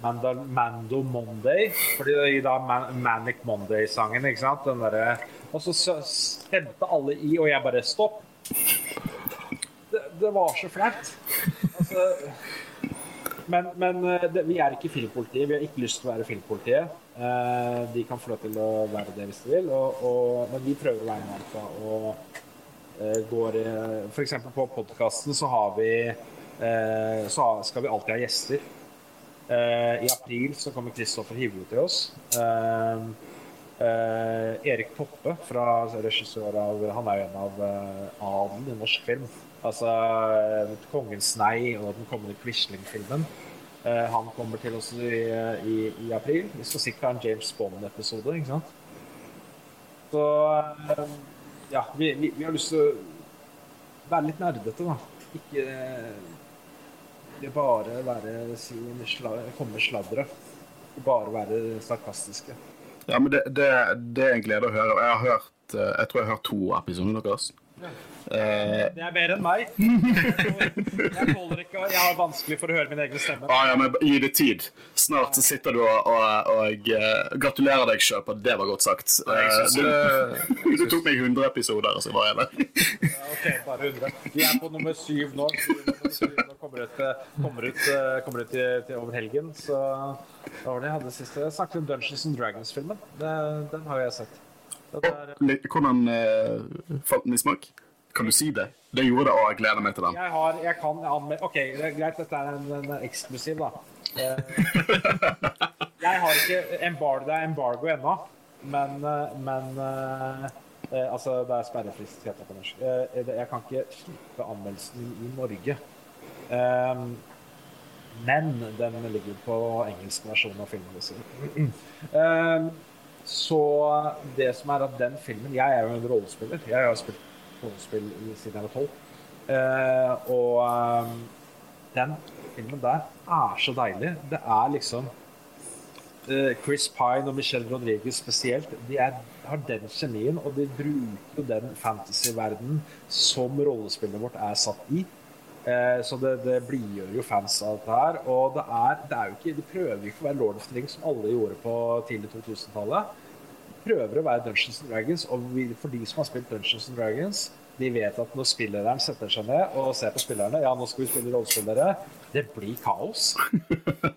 Mandal Mando Monday. Fordi det er da Man Manic Monday-sangen, ikke sant? Den derre Og så stemte alle i, og jeg bare Stopp! Det, det var så flaut. Altså, men men eh, det, vi er ikke filmpolitiet. Vi har ikke lyst til å være filmpolitiet. Eh, de kan få lov til å være det hvis de vil, og, og, men vi prøver å være med. Altså, og eh, eksempel på podkasten så har vi eh, Så skal vi alltid ha gjester. Eh, I april så kommer Kristoffer Hivlo til oss. Eh, Erik Poppe, fra regissør av Han er jo en av adelen i norsk film. Altså uh, 'Kongens nei' og den kommende Quisling-filmen. Uh, han kommer til oss i, i, i, april. Vi skal sikkert ha en James Bond-episode, ikke sant? Så ja, vi, vi, vi, har lyst til å være litt nerdete, da. Ikke det bare være si, komme med sladre. Bare være sarkastiske. Ja, men det, det, det, er en glede å høre. Jeg har hørt, eh, jeg tror jeg har hørt to episoder deres. Ja. Eh, det er mer enn meg. Jeg tåler ikke Jeg har vanskelig for å høre min egen stemme. Ah, ja, men Gi det tid. Snart så sitter du og, og, og uh, gratulerer deg sjøl på at det var godt sagt. Uh, du, du, tok meg 100 episoder, og så var jeg der. Ja, ok, bare 100. Vi er på nummer syv nå. Nå kommer ut, kommer ut, kommer ut til, til, over helgen. Så hva var det jeg hadde sist? Jeg snakket om Dungeons and Dragons-filmen. Den har jeg sett. Er, Hvordan uh, falt den i smak? Kan du si det? Det gjorde det, og jeg gleder meg til den. Jeg, har, jeg kan anmelde OK, det er greit, dette er en, en eksklusiv, da. Eh, jeg har ikke embargo, Det er embargo ennå, men, eh, men Altså, det er sperrefrist, heter det på norsk. Jeg kan ikke slippe anmeldelsen i Norge. Men den ligger på engelsk versjon av filmen. Så det som er at den filmen Jeg er jo en rollespiller. Jeg har spilt rollespill siden jeg var tolv. Uh, og um, den filmen der er så deilig. Det er liksom uh, Chris Pine og Michelle Rodriguez spesielt. De er, har den kjemien, og de bruker den fantasyverdenen som rollespillet vårt er satt i. Uh, så det, det blidgjør jo fans av dette her. Og det er, det er jo ikke, de prøver ikke å være Lord of the Rings som alle gjorde på tidlig 2000-tallet prøver å være Dungeons and Dragons, og for de som har spilt Dungeons and Dragons, de vet at når spilleren setter seg ned og ser på spillerne Ja, nå skal vi spille rollespillere. Det blir kaos.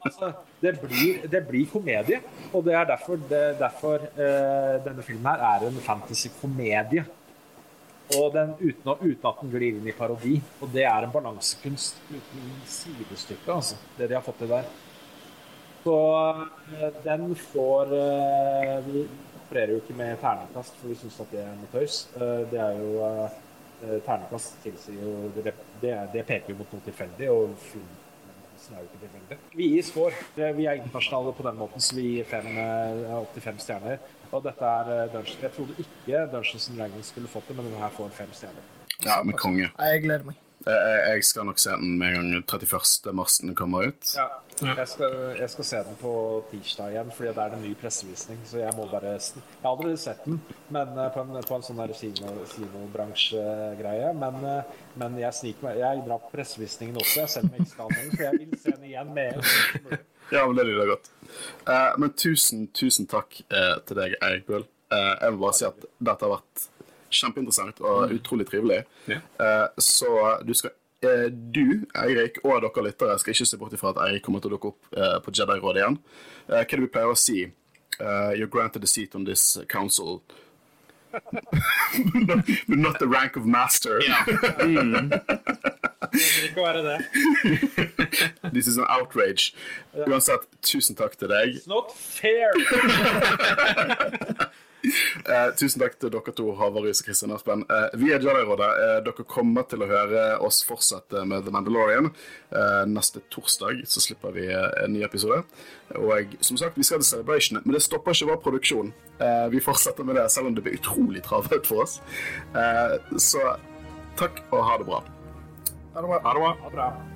Altså, det, blir, det blir komedie. Og det er derfor, det, derfor uh, denne filmen her er en fantasy-komedie. Og den, uten, uten, at den glir inn i parodi. Og det er en balansekunst uten sidestykke, altså. Det de har fått til der. Så uh, den får uh, opererer jo ikke med terningkast, for vi syns at det er noe tøys. Eh, det er jo Ternekast Terningkast tilsier jo det, det, det, peker jo mot noe tilfeldig, og filmen er jo ikke tilfeldig. Vi gir score. Vi er internasjonale på den måten, så vi gir fem, 85 fem stjerner. Og dette er Dungeons. Jeg trodde ikke Dungeons Dragons skulle fått det, men denne her får fem stjerner. Ja, med konge. Jeg gleder meg. Jeg skal nok se den med en gang 31. mars den kommer ut. Ja, jeg skal, jeg skal, se den på tirsdag igjen, fordi det er en ny pressevisning. Så jeg må bare Jeg har allerede sett den, men eh, på en, på en sånn kinobransjegreie. Men, eh, men jeg sniker meg Jeg drar på pressevisningen også, selv om jeg ikke skal den, for jeg vil se den igjen med Ja, men det lyder godt. Eh, men tusen, tusen takk eh, til deg, Eirik Bull. Eh, jeg vil bare si at dette har vært kjempeinteressant og mm. utrolig trivelig. Ja. Uh, så du skal du, Eirik, og dere lyttere skal ikke se bort ifra at Eirik kommer til å dukke opp uh, på Jedi-rådet igjen. hva er det vi pleier å si? you're granted a seat on this council. but not the rank of master. Ja. mm. This is an outrage. Uansett, tusen takk til deg. It's not fair! Eh, tusen takk til dere to, Havarus og Kristian Aspen. Eh, vi er Jedi-rådet. Eh, dere kommer til å høre oss fortsette med The Mandalorian. Eh, neste torsdag så slipper vi eh, en ny episode. Og som sagt, vi skal til Celebration, men det stopper ikke vår produksjon. Eh, vi fortsetter med det, selv om det blir utrolig travelt for oss. så takk, og ha det bra. Ha det bra. Ha det bra. Ha det bra.